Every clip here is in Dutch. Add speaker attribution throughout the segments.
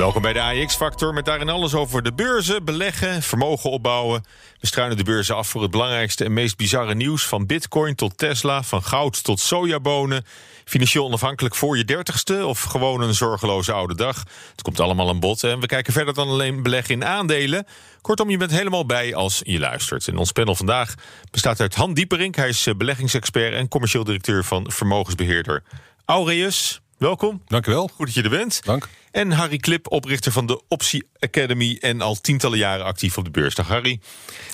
Speaker 1: Welkom bij de AX-factor met daarin alles over de beurzen, beleggen, vermogen opbouwen. We struinen de beurzen af voor het belangrijkste en meest bizarre nieuws... van bitcoin tot Tesla, van goud tot sojabonen. Financieel onafhankelijk voor je dertigste of gewoon een zorgeloze oude dag. Het komt allemaal aan bod en we kijken verder dan alleen beleggen in aandelen. Kortom, je bent helemaal bij als je luistert. En ons panel vandaag bestaat uit Han Dieperink. Hij is beleggingsexpert en commercieel directeur van vermogensbeheerder Aureus. Welkom.
Speaker 2: Dank u wel.
Speaker 1: Goed dat je er bent.
Speaker 2: Dank.
Speaker 1: En Harry Klip, oprichter van de Optie Academy en al tientallen jaren actief op de beurs. Dag Harry.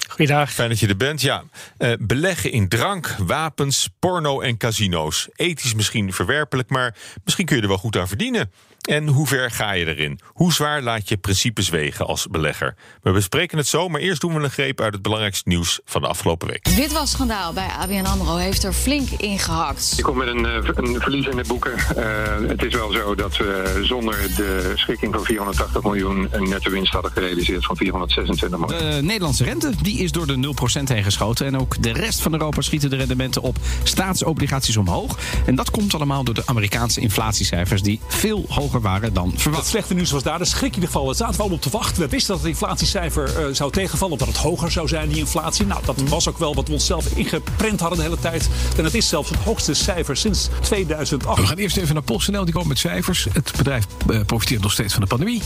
Speaker 3: Goeiedag.
Speaker 1: Fijn dat je er bent. Ja, uh, beleggen in drank, wapens, porno en casino's. Ethisch misschien verwerpelijk, maar misschien kun je er wel goed aan verdienen. En hoe ver ga je erin? Hoe zwaar laat je principes wegen als belegger? We bespreken het zo, maar eerst doen we een greep uit het belangrijkste nieuws van de afgelopen week.
Speaker 4: Het witwasschandaal bij ABN AMRO heeft er flink ingehakt.
Speaker 5: Je komt met een, een verlies in de boeken. Uh, het is wel zo dat we zonder de schikking van 480 miljoen... een netto winst hadden gerealiseerd van 426 miljoen.
Speaker 3: De Nederlandse rente die is door de 0% heen geschoten. En ook de rest van Europa schieten de rendementen op staatsobligaties omhoog. En dat komt allemaal door de Amerikaanse inflatiecijfers... die veel hoger waren dan verwacht.
Speaker 6: Het slechte nieuws was daar de schrik in ieder geval. Het zaten we al op te wachten. We wisten dat het inflatiecijfer uh, zou tegenvallen, of dat het hoger zou zijn, die inflatie. Nou, dat was ook wel wat we onszelf ingeprent hadden de hele tijd. En het is zelfs het hoogste cijfer sinds 2008.
Speaker 2: We gaan eerst even naar PostNL, die komt met cijfers. Het bedrijf uh, profiteert nog steeds van de pandemie.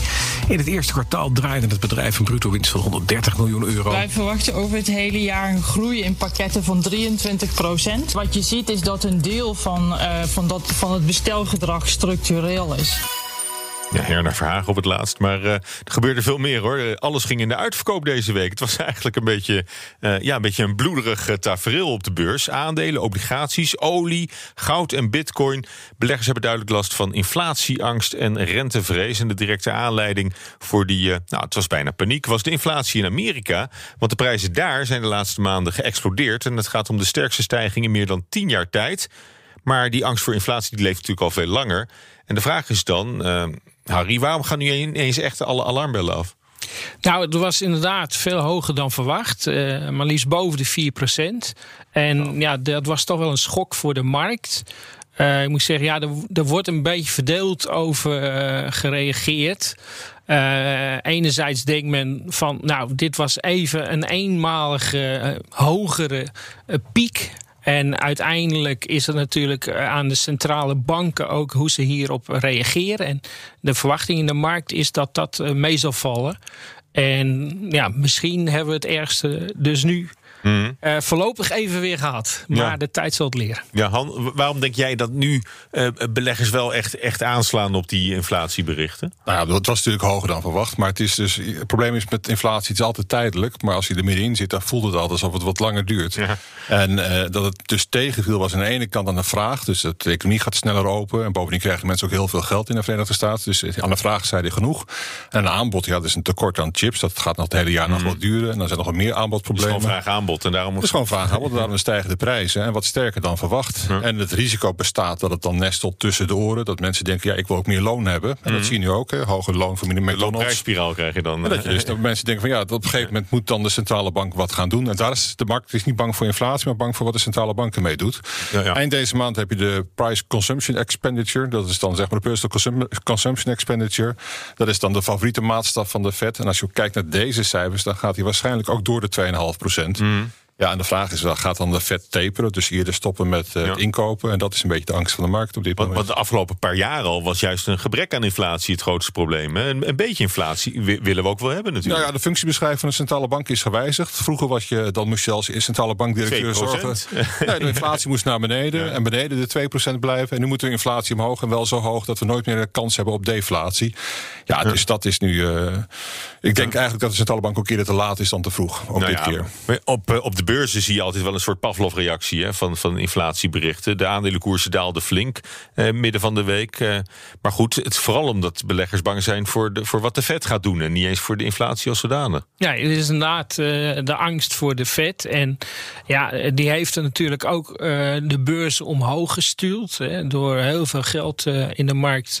Speaker 2: In het eerste kwartaal draaide het bedrijf een bruto winst van 130 miljoen euro.
Speaker 7: Wij verwachten over het hele jaar een groei in pakketten van 23 procent. Wat je ziet is dat een deel van, uh, van, dat, van het bestelgedrag structureel is.
Speaker 1: Ja, Herna Verhagen op het laatst. Maar uh, er gebeurde veel meer hoor. Alles ging in de uitverkoop deze week. Het was eigenlijk een beetje, uh, ja, een, beetje een bloederig tafereel op de beurs. Aandelen, obligaties, olie, goud en bitcoin. Beleggers hebben duidelijk last van inflatieangst en rentevrees. En de directe aanleiding voor die, nou het was bijna paniek, was de inflatie in Amerika. Want de prijzen daar zijn de laatste maanden geëxplodeerd. En het gaat om de sterkste stijging in meer dan tien jaar tijd. Maar die angst voor inflatie die leeft natuurlijk al veel langer. En de vraag is dan, Harry, waarom gaan nu ineens echt alle alarmbellen af?
Speaker 3: Nou, het was inderdaad veel hoger dan verwacht. Uh, maar liefst boven de 4% En oh. ja, dat was toch wel een schok voor de markt. Uh, ik moet zeggen, ja, er, er, wordt een beetje verdeeld over uh, gereageerd. Uh, enerzijds denkt men van, nou, dit was even een eenmalige hogere piek. En uiteindelijk is het natuurlijk aan de centrale banken ook hoe ze hierop reageren. En de verwachting in de markt is dat dat mee zal vallen. En ja, misschien hebben we het ergste dus nu Mm. Uh, voorlopig even weer gehad. Maar ja. de tijd zal het leren.
Speaker 1: Ja, Han, waarom denk jij dat nu uh, beleggers wel echt, echt aanslaan op die inflatieberichten?
Speaker 2: Nou ja, dat was natuurlijk hoger dan verwacht. Maar het, is dus, het probleem is met inflatie, het is altijd tijdelijk. Maar als je er middenin zit, dan voelt het altijd alsof het wat langer duurt. Ja. En uh, dat het dus tegenviel was aan de ene kant aan de vraag. Dus de economie gaat sneller open. En bovendien krijgen mensen ook heel veel geld in de Verenigde Staten. Dus aan de vraag zei hij genoeg. En aan de aanbod, ja, er is een tekort aan chips. Dat gaat nog het hele jaar mm. nog wel duren. En dan zijn er nog meer aanbodproblemen.
Speaker 1: Dus vraag aanbod. En daarom
Speaker 2: het is gewoon vraag aanbod. Daarom stijgen de prijzen. En wat sterker dan verwacht. Ja. En het risico bestaat dat het dan nestelt tussen de oren. Dat mensen denken, ja, ik wil ook meer loon hebben. En mm. dat zie je nu ook. Hè. Hoger loon voor meneer McDonald's.
Speaker 1: Een krijg je dan.
Speaker 2: En dat, je dus, dat mensen denken van ja, op een gegeven moment moet dan de centrale bank wat gaan doen. En daar is de markt is niet bang voor inflatie, maar bang voor wat de centrale bank ermee doet. Ja, ja. Eind deze maand heb je de Price Consumption Expenditure. Dat is dan zeg maar de Personal Consumption Expenditure. Dat is dan de favoriete maatstaf van de Fed. En als je kijkt naar deze cijfers, dan gaat hij waarschijnlijk ook door de 2,5 procent. Mm. Ja, en de vraag is, gaat dan de vet taperen? Dus eerder stoppen met uh, ja. inkopen. En dat is een beetje de angst van de markt op dit moment.
Speaker 1: Want de afgelopen paar jaar al was juist een gebrek aan inflatie het grootste probleem. Hè? Een, een, beetje inflatie willen we ook wel hebben natuurlijk.
Speaker 2: Nou ja, de functiebeschrijving van de centrale bank is gewijzigd. Vroeger was je, dan moest je als centrale bankdirecteur zorgen. Nee, de inflatie moest naar beneden. Ja. En beneden de 2% blijven. En nu moet de inflatie omhoog. En wel zo hoog dat we nooit meer de kans hebben op deflatie. Ja, dus dat is nu... Uh, ik denk eigenlijk dat de centrale bank ook eerder te laat is dan te vroeg. Op
Speaker 1: nou
Speaker 2: dit keer.
Speaker 1: Op, op de beurzen zie je altijd wel een soort Pavlov-reactie van, van inflatieberichten. De aandelenkoersen daalden flink eh, midden van de week. Eh, maar goed, het is vooral omdat beleggers bang zijn voor, de, voor wat de Fed gaat doen. En niet eens voor de inflatie als zodanig.
Speaker 3: Ja, het is inderdaad uh, de angst voor de Fed. En ja, die heeft natuurlijk ook de beurs omhoog gestuurd. Hè, door heel veel geld in de markt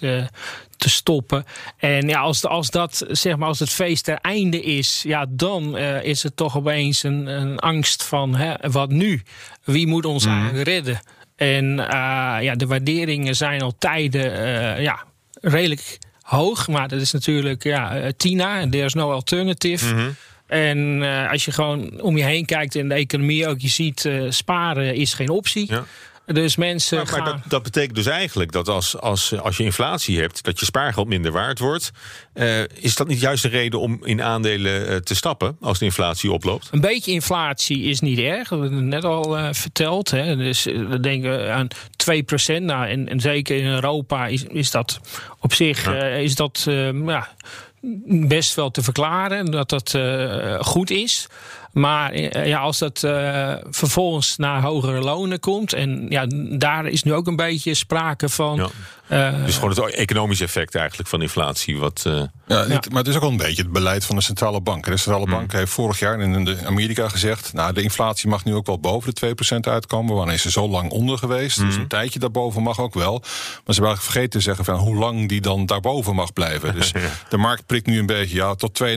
Speaker 3: te stoppen. En ja, als, als dat zeg maar als het feest ter einde is, ja, dan uh, is het toch opeens een, een angst van hè, wat nu? Wie moet ons mm. redden? En uh, ja, de waarderingen zijn al tijden uh, ja, redelijk hoog. Maar dat is natuurlijk ja, Tina, there's no alternative. Mm -hmm. En uh, als je gewoon om je heen kijkt in de economie ook, je ziet uh, sparen is geen optie. Ja. Dus mensen.
Speaker 1: Maar, maar dat, dat, betekent dus eigenlijk dat als, als, als je inflatie hebt, dat je spaargeld minder waard wordt. Uh, is dat niet juist de reden om in aandelen uh, te stappen als de inflatie oploopt?
Speaker 3: Een beetje inflatie is niet erg. We hebben het net al uh, verteld. Hè. Dus we denken aan 2%. Nou, en, en zeker in Europa is, is dat op zich ja. is dat, ja, best wel te verklaren dat dat goed is. Maar eh, ja, als dat uh, vervolgens naar hogere lonen komt. En ja, daar is nu ook een beetje sprake van.
Speaker 1: Uh, dus gewoon het economische effect eigenlijk van inflatie. Wat, uh...
Speaker 2: ja, maar het is ook wel een beetje het beleid van de centrale bank. De centrale mm. bank heeft vorig jaar in Amerika gezegd... nou, de inflatie mag nu ook wel boven de 2% uitkomen. Wanneer is ze zo lang onder geweest. Mm. Dus een tijdje daarboven mag ook wel. Maar ze hebben vergeten te zeggen van hoe lang die dan daarboven mag blijven. Dus ja. de markt prikt nu een beetje ja, tot 2,5%.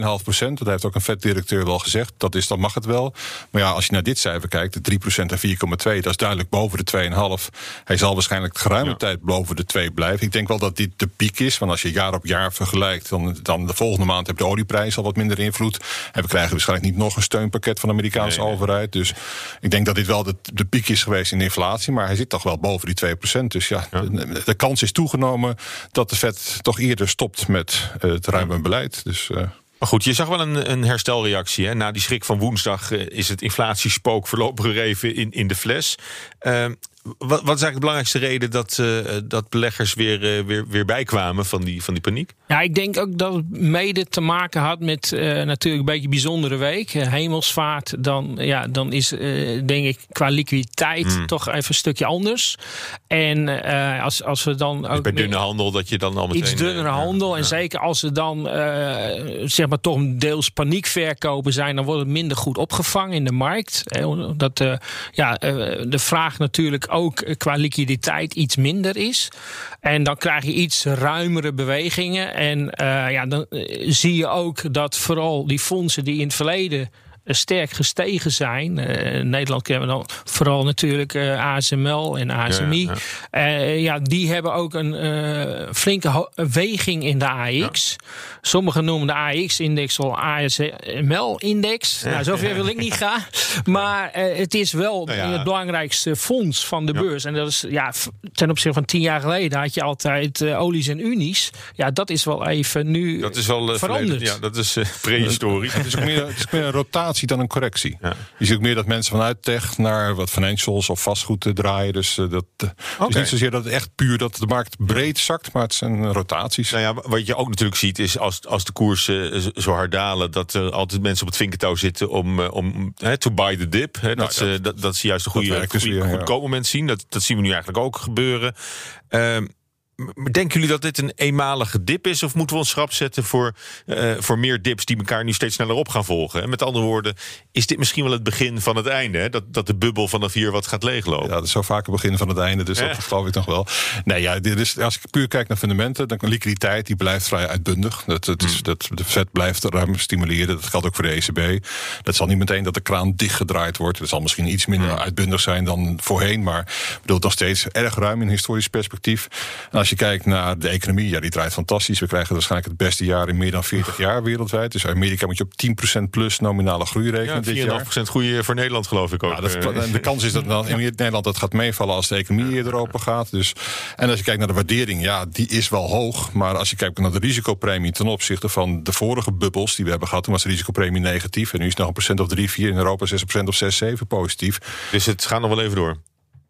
Speaker 2: Dat heeft ook een vetdirecteur wel gezegd. Dat is, dan mag het wel. Maar ja, als je naar dit cijfer kijkt, de 3% en 4,2... dat is duidelijk boven de 2,5. Hij zal waarschijnlijk geruime tijd boven de 2 blijven blijven. Ik denk wel dat dit de piek is. Want als je jaar op jaar vergelijkt, dan, dan de volgende maand heb de olieprijs al wat minder invloed. En we krijgen waarschijnlijk niet nog een steunpakket van de Amerikaanse nee, nee. overheid. Dus ik denk dat dit wel de, de piek is geweest in de inflatie. Maar hij zit toch wel boven die 2%. Dus ja, ja. De, de, kans is toegenomen dat de Fed toch eerder stopt met uh, het ruime beleid. Dus. Uh,
Speaker 1: maar goed, je zag wel een, een herstelreactie. Hè? Na die schrik van woensdag uh, is het inflatiespook voorlopig even in, in de fles. Uh, wat, wat, is eigenlijk de belangrijkste reden dat, uh, dat beleggers weer, uh, weer, weer bijkwamen van die, van die paniek?
Speaker 3: Ja, ik denk ook dat het mede te maken had met uh, natuurlijk een beetje een bijzondere week. hemelsvaart, dan, ja, dan is denk ik qua liquiditeit mm. toch even een stukje anders. En als, als we dan
Speaker 1: dus
Speaker 3: ook.
Speaker 1: bij dunne handel dat je dan al meteen.
Speaker 3: Iets dunnere handel. Ja, en zeker als er dan zeg maar toch deels paniekverkopen zijn, dan wordt het minder goed opgevangen in de markt. Dat ja, de vraag natuurlijk ook qua liquiditeit iets minder is. En dan krijg je iets ruimere bewegingen. En uh, ja, dan zie je ook dat vooral die fondsen die in het verleden sterk gestegen zijn. Uh, in Nederland kennen we dan vooral natuurlijk uh, ASML en ASMI. Ja, ja. Uh, ja, die hebben ook een flinke weging in de AX. Sommigen noemen de AX-index al ASML-index. Nou, zover wil ik niet gaan. Maar het is wel nou het belangrijkste fonds van de beurs. En dat is ja, ten opzichte van tien jaar geleden had je altijd olies en unies. Ja, dat is wel even nu
Speaker 1: dat is wel,
Speaker 3: veranderd.
Speaker 1: Ja, dat is prehistorisch.
Speaker 2: het is ook meer, het is meer een rotatie dan een correctie. Ja. Je ziet ook meer dat mensen vanuit tech naar wat financials of vastgoed draaien. Dus uh, dat okay. is niet zozeer dat het echt puur dat de markt breed zakt, maar het zijn rotaties.
Speaker 1: Nou ja, wat je ook natuurlijk ziet is als, als de koersen zo hard dalen, dat er altijd mensen op het vinkertouw zitten om, om he, to buy the dip. He, nou, dat, ze, dat, dat ze juist een goede, goede, dus weer, goed ja. moment zien. Dat, dat zien we nu eigenlijk ook gebeuren. Uh, Denken jullie dat dit een eenmalige dip is? Of moeten we ons schrap zetten voor, uh, voor meer dips die elkaar nu steeds sneller op gaan volgen? En met andere woorden, is dit misschien wel het begin van het einde? Hè? Dat, dat de bubbel vanaf hier wat gaat leeglopen?
Speaker 2: Ja, dat is zo vaak het begin van het einde, dus ja. dat geloof ik nog wel. Nee, ja, dit is, als ik puur kijk naar fundamenten, dan liquiditeit die blijft vrij uitbundig. Dat, dat is, hmm. dat, de vet blijft ruim stimuleren. Dat geldt ook voor de ECB. Dat zal niet meteen dat de kraan dichtgedraaid wordt. Dat zal misschien iets minder hmm. uitbundig zijn dan voorheen. Maar bedoel, nog steeds erg ruim in historisch perspectief. Als je kijkt naar de economie, ja, die draait fantastisch. We krijgen waarschijnlijk het beste jaar in meer dan 40 jaar wereldwijd. Dus Amerika moet je op 10% plus nominale groei rekenen.
Speaker 1: Ja, 4,5% groei voor Nederland, geloof ik ook.
Speaker 2: Ja, dat, en de kans is dat dan in Nederland dat gaat meevallen als de economie eerder open gaat. Dus, en als je kijkt naar de waardering, ja, die is wel hoog. Maar als je kijkt naar de risicopremie ten opzichte van de vorige bubbels die we hebben gehad, toen was de risicopremie negatief. En nu is het nog een procent of 3, 4 in Europa, 6% of 6, 7 positief.
Speaker 1: Dus het gaat nog wel even door.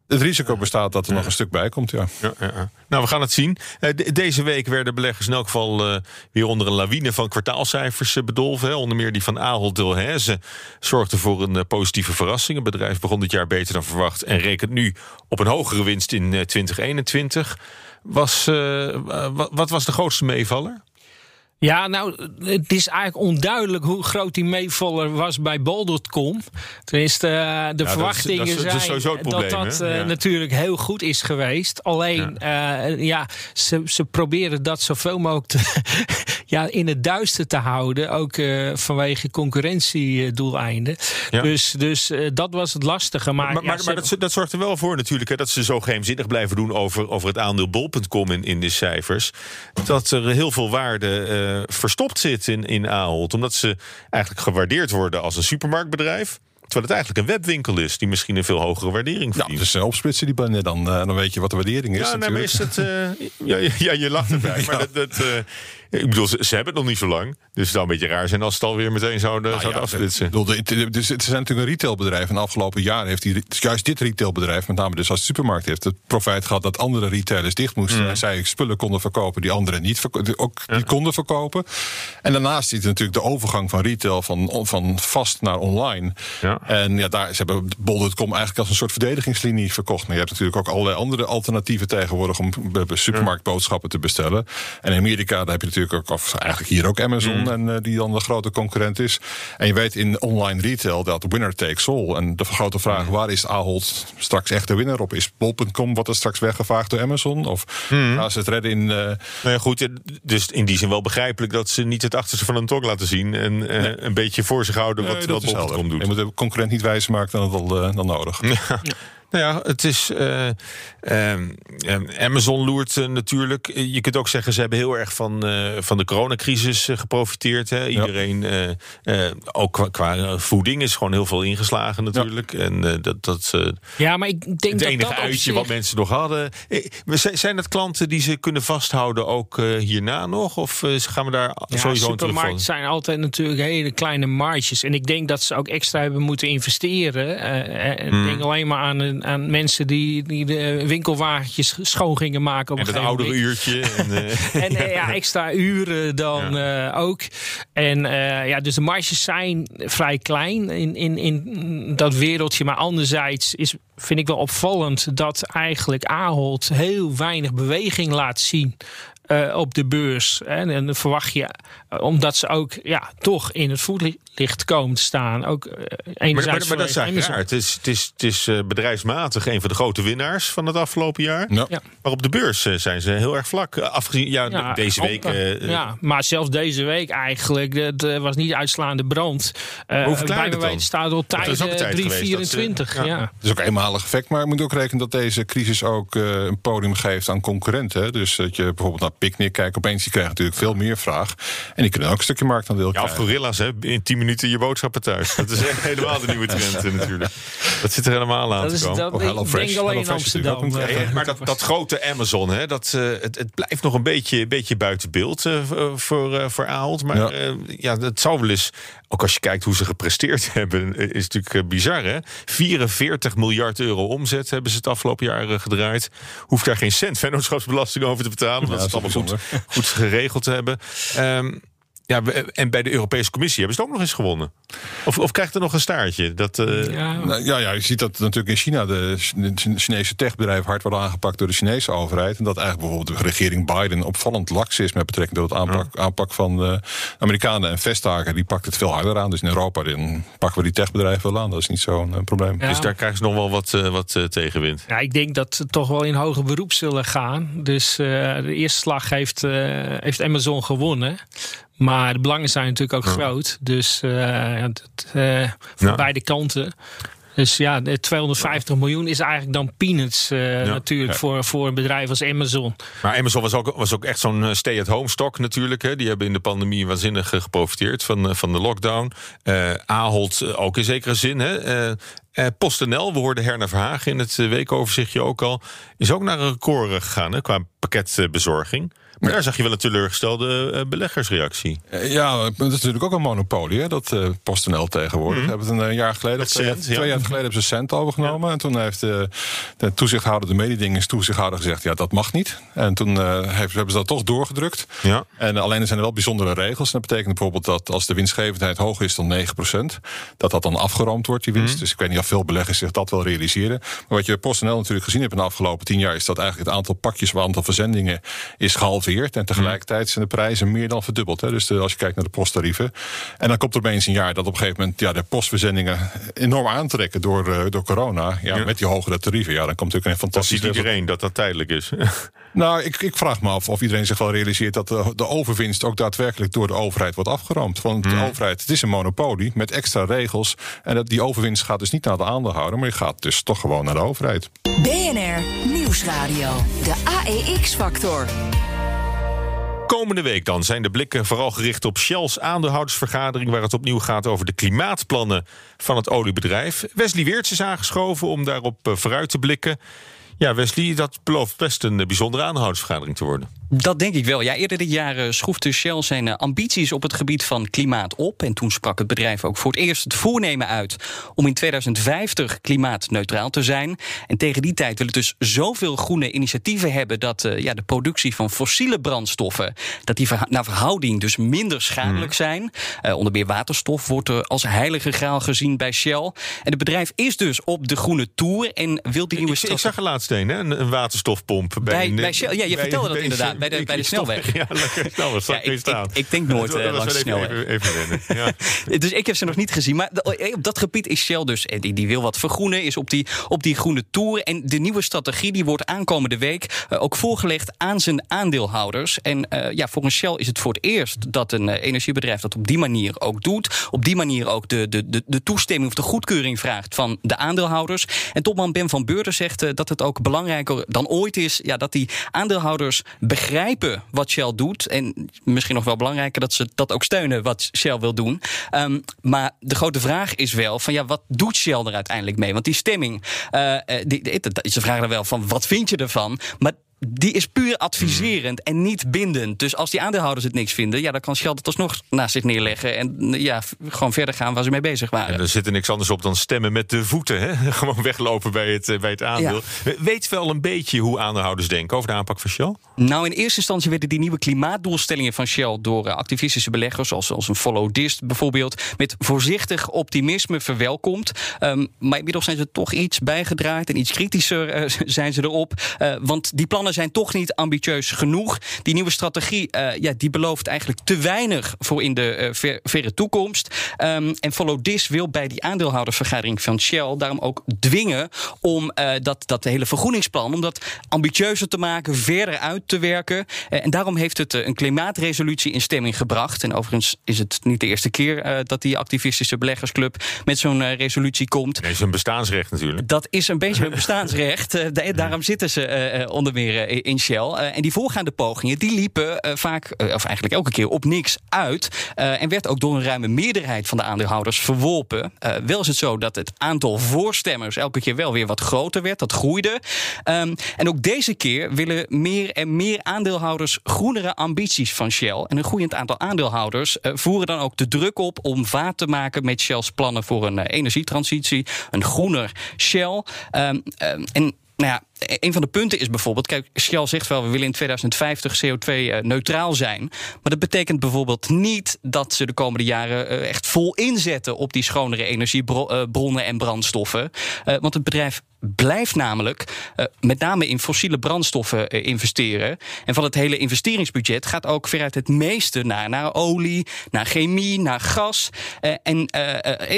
Speaker 2: Het risico bestaat dat er nog een stuk bij komt, ja.
Speaker 1: ja, ja. Nou, we gaan het zien. deze week werden beleggers in elk geval weer onder een lawine van kwartaalcijfers bedolven. Hè. Onder meer die van Ahold Delhaize zorgde voor een positieve verrassing. Het bedrijf begon dit jaar beter dan verwacht en rekent nu op een hogere winst in 2021. Was, wat was de grootste meevaller?
Speaker 3: Ja, nou, het is eigenlijk onduidelijk hoe groot die meevaller was bij bol.com. Tenminste, uh, de verwachtingen dat is, dat zijn dat dat uh, natuurlijk heel goed is geweest. Alleen, ja, uh, ja ze, ze proberen dat zoveel mogelijk te, ja, in het duister te houden. Ook vanwege concurrentiedoeleinden. Ja. Dus, dus dat was het lastige. Maar,
Speaker 1: maar, maar, maar dat, dat, zorgt er wel voor natuurlijk hè, dat ze zo geheimzinnig blijven doen over, over het aandeel bol.com in, in de cijfers. Dat er heel veel waarde uh, verstopt zit in, in Ahold. Omdat ze eigenlijk gewaardeerd worden als een supermarktbedrijf. Terwijl het eigenlijk een webwinkel is die misschien een veel hogere waardering verdient.
Speaker 2: Ja, dus uh, opsplitsen die dan, uh, dan weet je wat de waardering is.
Speaker 1: Ja, nee, maar is het. Uh, ja, ja, je lacht erbij. ja. Maar dat, dat, ik bedoel, ze, ze, hebben het nog niet zo lang. Dus het zou een beetje raar zijn als het alweer meteen zouden, nou, zouden ja, afsplitsen.
Speaker 2: Dus het zijn natuurlijk een retailbedrijf. En de afgelopen jaren heeft die, juist dit retailbedrijf, met name dus als supermarkt, heeft het profijt gehad dat andere retailers dicht moesten. Mm. En zij spullen konden verkopen die anderen niet ook die konden verkopen. En daarnaast ziet natuurlijk de overgang van retail van, van vast naar online. Ja. En ja, daar, ze hebben bol.com eigenlijk als een soort verdedigingslinie verkocht. Maar je hebt natuurlijk ook allerlei andere alternatieven tegenwoordig om supermarktboodschappen te bestellen. En in Amerika daar heb je natuurlijk ook, of eigenlijk hier ook Amazon, mm. en uh, die dan de grote concurrent is. En je weet in online retail dat winner takes all. En de grote vraag, mm. waar is Ahold straks echt de winnaar op? Is bol.com wat er straks weggevaagd door Amazon? Of mm. gaan ze het redden in... Uh... Nou
Speaker 1: ja, goed, dus in die zin wel begrijpelijk dat ze niet het achterste van een tong laten zien. En uh, nee. een beetje voor zich houden wat, nee, wat bol.com doet.
Speaker 2: Je moet de concurrent niet wijzer maken dan, het al, dan nodig.
Speaker 1: Ja. Nou ja, het is. Uh, uh, Amazon loert uh, natuurlijk. Je kunt ook zeggen, ze hebben heel erg van, van de coronacrisis geprofiteerd. Hè. Iedereen, ja. ook qua, qua, voeding, is gewoon heel veel ingeslagen natuurlijk. Ja. En dat, dat
Speaker 3: ja, maar ik denk
Speaker 1: het
Speaker 3: dat
Speaker 1: enige
Speaker 3: dat
Speaker 1: uitje
Speaker 3: zich...
Speaker 1: wat mensen nog hadden. Zijn het klanten die ze kunnen vasthouden ook hierna nog? Of gaan we daar
Speaker 3: ja,
Speaker 1: sowieso
Speaker 3: supermarkten zijn altijd natuurlijk hele kleine marges. En ik denk dat ze ook extra hebben moeten investeren. en hmm. denk alleen maar aan een aan mensen die, die de winkelwagentjes schoon gingen maken. Op
Speaker 1: en
Speaker 3: het
Speaker 1: oudere uurtje. En, uh,
Speaker 3: en ja, extra uren dan ja. uh, ook. En ja, dus de marges zijn vrij klein in, in, in dat wereldje. Maar anderzijds is, vind ik wel opvallend dat eigenlijk Ahold heel weinig beweging laat zien. Uh, op de beurs. Hè, en dan verwacht je, omdat ze ook ja, toch in het voetlicht komen te staan. Ook, uh,
Speaker 1: maar, maar, maar dat is eigenlijk raar. Het is, het is, het is uh, bedrijfsmatig een van de grote winnaars van het afgelopen jaar. Ja. Maar op de beurs zijn ze heel erg vlak. Afgezien, ja, ja deze week.
Speaker 3: ja, maar zelfs deze week eigenlijk. Het was niet uitslaande brand.
Speaker 1: Hoe bij het dan?
Speaker 3: staat al tijd 324. Ja. ja.
Speaker 2: Het is ook een eenmalig effect. Maar je moet ook rekenen dat deze crisis ook een podium geeft aan concurrenten. Dus dat je bijvoorbeeld naar Picnic kijkt. Opeens die krijgen natuurlijk veel meer vraag. En die kunnen ook een stukje marktaandeel
Speaker 1: ja,
Speaker 2: krijgen.
Speaker 1: Of gorilla's, hè? in 10 minuten je boodschappen thuis. Dat is echt helemaal de nieuwe trend natuurlijk. Dat zit er helemaal aan
Speaker 3: dat is,
Speaker 1: te komen.
Speaker 3: Dat, oh, ik denk alleen in Amsterdam.
Speaker 1: Ja, maar dat, dat grote Amazon, hè, dat, uh, het, het, blijft nog een beetje, beetje buiten beeld uh, voor, uh, voor Ahold. Maar ja. ja, dat zou wel eens ook als je kijkt hoe ze gepresteerd hebben, is natuurlijk bizar. Hè? 44 miljard euro omzet hebben ze het afgelopen jaar gedraaid. Hoeft daar geen cent vennootschapsbelasting over te betalen, omdat ja, ze het allemaal goed, goed, geregeld te hebben. Um, ja, en bij de Europese Commissie hebben ze het ook nog eens gewonnen. Of, of krijgt er nog een staartje? Dat, uh...
Speaker 2: ja. Nou, ja, ja, je ziet dat natuurlijk in China de, Chinese techbedrijven hard worden aangepakt door de Chinese overheid. En dat eigenlijk bijvoorbeeld de regering Biden opvallend laks is met betrekking tot het aanpak, aanpak van de Amerikanen. En Vestager die pakt het veel harder aan. Dus in Europa dan pakken we die techbedrijven wel aan. Dat is niet zo'n uh, probleem.
Speaker 1: Ja. Dus daar krijgen ze nog wel wat, uh, wat tegenwind.
Speaker 3: Ja, ik denk dat ze toch wel in hoger beroep zullen gaan. Dus de eerste slag heeft, heeft Amazon gewonnen. Maar de belangen zijn natuurlijk ook groot. Dus uh, dat, uh, voor ja. beide kanten. Dus ja, 250 miljoen is eigenlijk dan peanuts uh, ja, natuurlijk ja. Voor, voor een bedrijf als Amazon.
Speaker 1: Maar Amazon was ook, was ook echt zo'n stay-at-home stok natuurlijk. Hè. Die hebben in de pandemie waanzinnig geprofiteerd van, van de lockdown. Uh, Ahold ook in zekere zin. Hè. Uh, PostNL, we hoorden Herna Verhagen in het weekoverzichtje ook al... is ook naar een record gegaan hè, qua pakketbezorging. Maar daar zag je wel een teleurgestelde uh, beleggersreactie.
Speaker 2: ja, dat is natuurlijk ook een monopolie, hè, dat uh, PostNL tegenwoordig. Mm hebben het een jaar geleden, twee, cent, twee jaar geleden, hebben ze cent overgenomen. En toen heeft de, de toezichthouder, de mededingingstoezichthouder gezegd... ja, dat mag niet. En toen heeft, hebben ze dat toch doorgedrukt. Ja. En alleen er zijn er wel bijzondere regels. En dat betekent bijvoorbeeld dat als de winstgevendheid hoger is dan 9%... dat dat dan afgeroomd wordt, die winst. Mhm. Dus ik weet niet of veel beleggers zich dat wel realiseren. Maar wat je PostNL natuurlijk gezien hebt in de afgelopen tien jaar... is dat eigenlijk het aantal pakjes, het aantal verzendingen is gehalveerd. En tegelijkertijd zijn de prijzen meer dan verdubbeld. Hè. Dus als je kijkt naar de posttarieven. En dan komt er opeens een jaar dat op een gegeven moment... Ja, de postverzendingen enorm aantrekken door, uh, door corona. Ja, Met die hogere tarieven. Ja, dan komt natuurlijk een fantastische...
Speaker 1: Dat ziet iedereen dat dat tijdelijk is.
Speaker 2: nou, ik, ik vraag me af of iedereen zich wel realiseert... dat de, de overwinst ook daadwerkelijk door de overheid wordt afgeroomd. Want de hmm. overheid, het is een monopolie met extra regels. En dat, die overwinst gaat dus niet naar de aandeelhouder... maar die gaat dus toch gewoon naar de overheid.
Speaker 8: BNR Nieuwsradio. De AEX-factor.
Speaker 1: Komende week dan zijn de blikken vooral gericht op Shell's aandeelhoudersvergadering... waar het opnieuw gaat over de klimaatplannen van het oliebedrijf. Wesley Weerts is aangeschoven om daarop eh, vooruit te blikken. Ja, Wesley, dat belooft best een bijzondere aandeelhoudersvergadering te worden.
Speaker 9: Dat denk ik wel. Ja, eerder dit jaar uh, schroefde Shell zijn uh, ambities op het gebied van klimaat op. En toen sprak het bedrijf ook voor het eerst het voornemen uit om in 2050 klimaatneutraal te zijn. En tegen die tijd wil het dus zoveel groene initiatieven hebben dat uh, ja, de productie van fossiele brandstoffen, dat die naar verhouding dus minder schadelijk mm. zijn. onder meer waterstof wordt als heilige graal gezien bij Shell. En het bedrijf is dus op de groene tour en wil die nieuwe...
Speaker 1: Ik, ik zag er laatst een, hè? een, waterstofpomp.
Speaker 9: Bij, bij, bij Shell. Ja, je vertelde dat inderdaad bij de, bij de snelweg.
Speaker 1: Ja, lekker snelweg. Ja, ik,
Speaker 9: ik, ik, denk nooit langs de snelweg. Even, even ja. dus ik heb ze nog niet gezien. Maar op dat gebied is Shell dus, die, die wil wat vergroenen, is op die, op die groene toer. En de nieuwe strategie die wordt aankomende week uh, ook voorgelegd aan zijn aandeelhouders. En uh, ja, voor een Shell is het voor het eerst dat een energiebedrijf dat op die manier ook doet. Op die manier ook de, de, de, de toestemming of de goedkeuring vraagt van de aandeelhouders. En topman Ben van Beurden zegt dat het ook belangrijker dan ooit is ja, dat die aandeelhouders begrijpen begrijpen wat Shell doet. En misschien nog wel belangrijker dat ze dat ook steunen wat Shell wil doen. Um, maar de grote vraag is wel: van ja, wat doet Shell er uiteindelijk mee? Want die stemming, uh, die, die, ze vragen er wel van wat vind je ervan? Maar die is puur adviserend en niet bindend. Dus als die aandeelhouders het niks vinden, ja, dan kan Shell het alsnog naast zich neerleggen en ja, gewoon verder gaan waar ze mee bezig waren.
Speaker 1: En er zit er niks anders op dan stemmen met de voeten. Hè? Gewoon weglopen bij het, eh, bij het aandeel. Weet wel een beetje hoe aandeelhouders denken over de aanpak van Shell?
Speaker 9: Nou, in eerste instantie werden die nieuwe klimaatdoelstellingen van Shell door eh, activistische beleggers, zoals, als een Follow Dist bijvoorbeeld, met voorzichtig optimisme verwelkomd. Um, maar inmiddels zijn ze toch iets bijgedraaid en iets kritischer uh, zijn ze erop. Uh, want die plannen zijn toch niet ambitieus genoeg. Die nieuwe strategie uh, ja, die belooft eigenlijk te weinig voor in de uh, ver, verre toekomst. Um, en Follow This wil bij die aandeelhoudersvergadering van Shell daarom ook dwingen om uh, dat, dat hele vergroeningsplan, om dat ambitieuzer te maken, verder uit te werken. en daarom heeft het een klimaatresolutie in stemming gebracht. En overigens is het niet de eerste keer dat die activistische beleggersclub met zo'n resolutie komt.
Speaker 1: Nee, is een bestaansrecht natuurlijk.
Speaker 9: Dat is een beetje een bestaansrecht. daarom zitten ze onder meer eh, in Shell. Eh, en die voorgaande pogingen die liepen eh, vaak, of eigenlijk elke keer, op niks uit. en werd ook door een ruime meerderheid van de aandeelhouders verworpen. wel is het zo dat het aantal voorstemmers elke keer wel weer wat groter werd. Dat groeide. Um, en ook deze keer willen meer en meer aandeelhouders groenere ambities van Shell. En een groeiend aantal aandeelhouders voeren dan ook de druk op om vaart te maken met Shell's plannen voor een energietransitie. Een groener Shell. Um, um, en nou ja, een van de punten is bijvoorbeeld, kijk, Shell zegt wel, we willen in 2050 CO2-neutraal eh, zijn. Maar dat betekent bijvoorbeeld niet dat ze de komende jaren eh, echt vol inzetten op die schonere energiebronnen en brandstoffen. Eh, want het bedrijf blijft namelijk met name in fossiele brandstoffen investeren. En van het hele investeringsbudget gaat ook veruit het meeste naar, naar olie, naar chemie, naar gas. en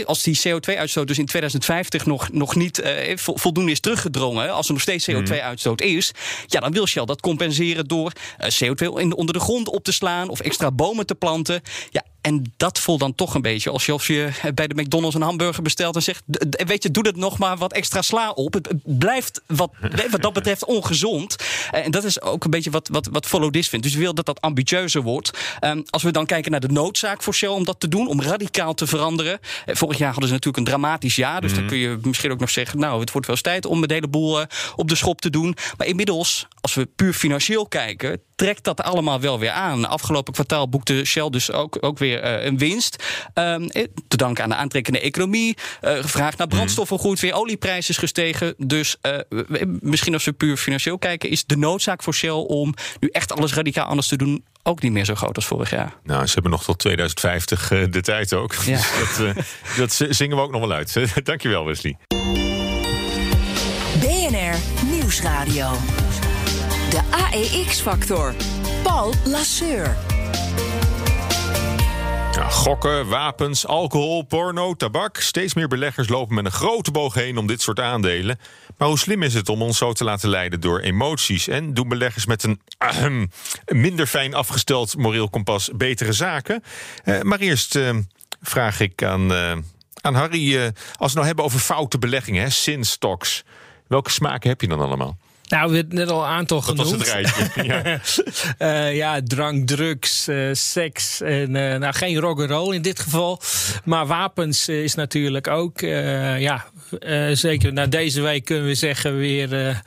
Speaker 9: als die CO2-uitstoot dus in 2050 nog, nog niet voldoende is teruggedrongen, als er nog steeds CO2-uitstoot mhm. is, ja, dan wil Shell dat compenseren door CO2 in, onder de grond op te slaan of extra bomen te planten. Ja, en dat voelt dan toch een beetje alsof je bij de McDonald's een hamburger bestelt en zegt: Weet je, doe het nog maar wat extra sla op. Het, blijft wat, wat dat betreft ongezond. en dat is ook een beetje wat, wat, wat Follow This vindt. Dus je wil dat dat ambitieuzer wordt. Ehm, als we dan kijken naar de noodzaak voor Shell om dat te doen, om radicaal te veranderen. vorig jaar hadden ze natuurlijk een dramatisch jaar. Dus dan mhm. kun je misschien ook nog zeggen: Nou, het wordt wel eens tijd om een hele boel op de schop te doen. Maar inmiddels, als we puur financieel kijken, trekt dat allemaal wel weer aan. Afgelopen kwartaal boekte Shell dus ook, ook weer uh, een winst. Um, te danken aan de aantrekkende economie. Uh, gevraagd naar brandstoffen goed. Weer olieprijs is gestegen. Dus uh, misschien als we puur financieel kijken... is de noodzaak voor Shell om nu echt alles radicaal anders te doen ook niet meer zo groot als vorig jaar.
Speaker 1: Nou, ze hebben nog tot 2050 de tijd ook. Ja. Dus dat, dat zingen we ook nog wel uit. Dankjewel, Wesley.
Speaker 8: BNR Nieuwsradio. De AEX-factor. Paul Lasseur.
Speaker 1: Gokken, wapens, alcohol, porno, tabak. Steeds meer beleggers lopen met een grote boog heen om dit soort aandelen. Maar hoe slim is het om ons zo te laten leiden door emoties? En doen beleggers met een minder fijn afgesteld moreel kompas betere zaken? Uh, maar eerst uh, vraag ik aan, uh, aan Harry, als we het nou hebben over foute beleggingen, sin stocks. Welke smaken heb je dan allemaal?
Speaker 3: Nou, we hebben net al een aantal genoemd.
Speaker 1: Dat was het rijtje. ja.
Speaker 3: uh, ja, drank, drugs, uh, seks en uh, nou geen rock and roll in dit geval. Maar wapens is natuurlijk ook, ja, zeker na deze week kunnen we zeggen weer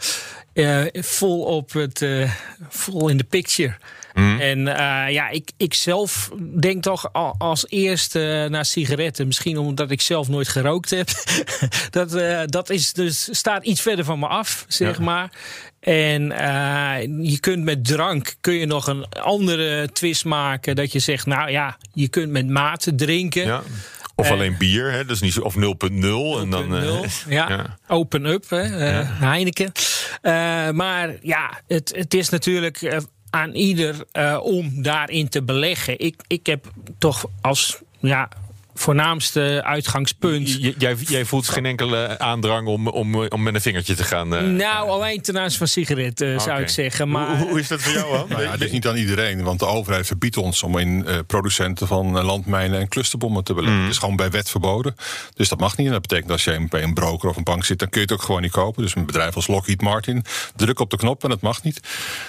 Speaker 3: vol op het, vol in de picture. Mhm. En uh, ja, ik, ik zelf denk toch als eerste naar sigaretten. Misschien omdat ik zelf nooit gerookt heb. dat, uh, dat is dus, staat iets verder van me af, zeg maar. En uh, je kunt met drank kun je nog een andere twist maken. Dat je zegt, nou ja, je kunt met mate drinken. Ja.
Speaker 1: Of alleen bier, hè? Dus niet zo, of 0.0. en dan,
Speaker 3: uh, ja. ja. open up, hè? Uh, ja. Heineken. Uh, maar ja, het, het is natuurlijk aan ieder uh, om daarin te beleggen. Ik, ik heb toch als ja, voornaamste uitgangspunt.
Speaker 1: jij, jij, voelt geen enkele aandrang om, om, om met een vingertje te gaan? Uh,
Speaker 3: nou, alleen ten aanzien van sigaretten uh, zou ik zeggen. Maar...
Speaker 1: Hoe, hoe, is dat voor jou, dan?
Speaker 2: nou ja, het is niet aan iedereen, want de overheid verbiedt ons om in uh, producenten van landmijnen en clusterbommen te beleggen. Mm. Het is gewoon bij wet verboden. Dus dat mag niet. En dat betekent als je bij een broker of een bank zit, dan kun je het ook gewoon niet kopen. Dus een bedrijf als Lockheed Martin, druk op de knop en het mag niet.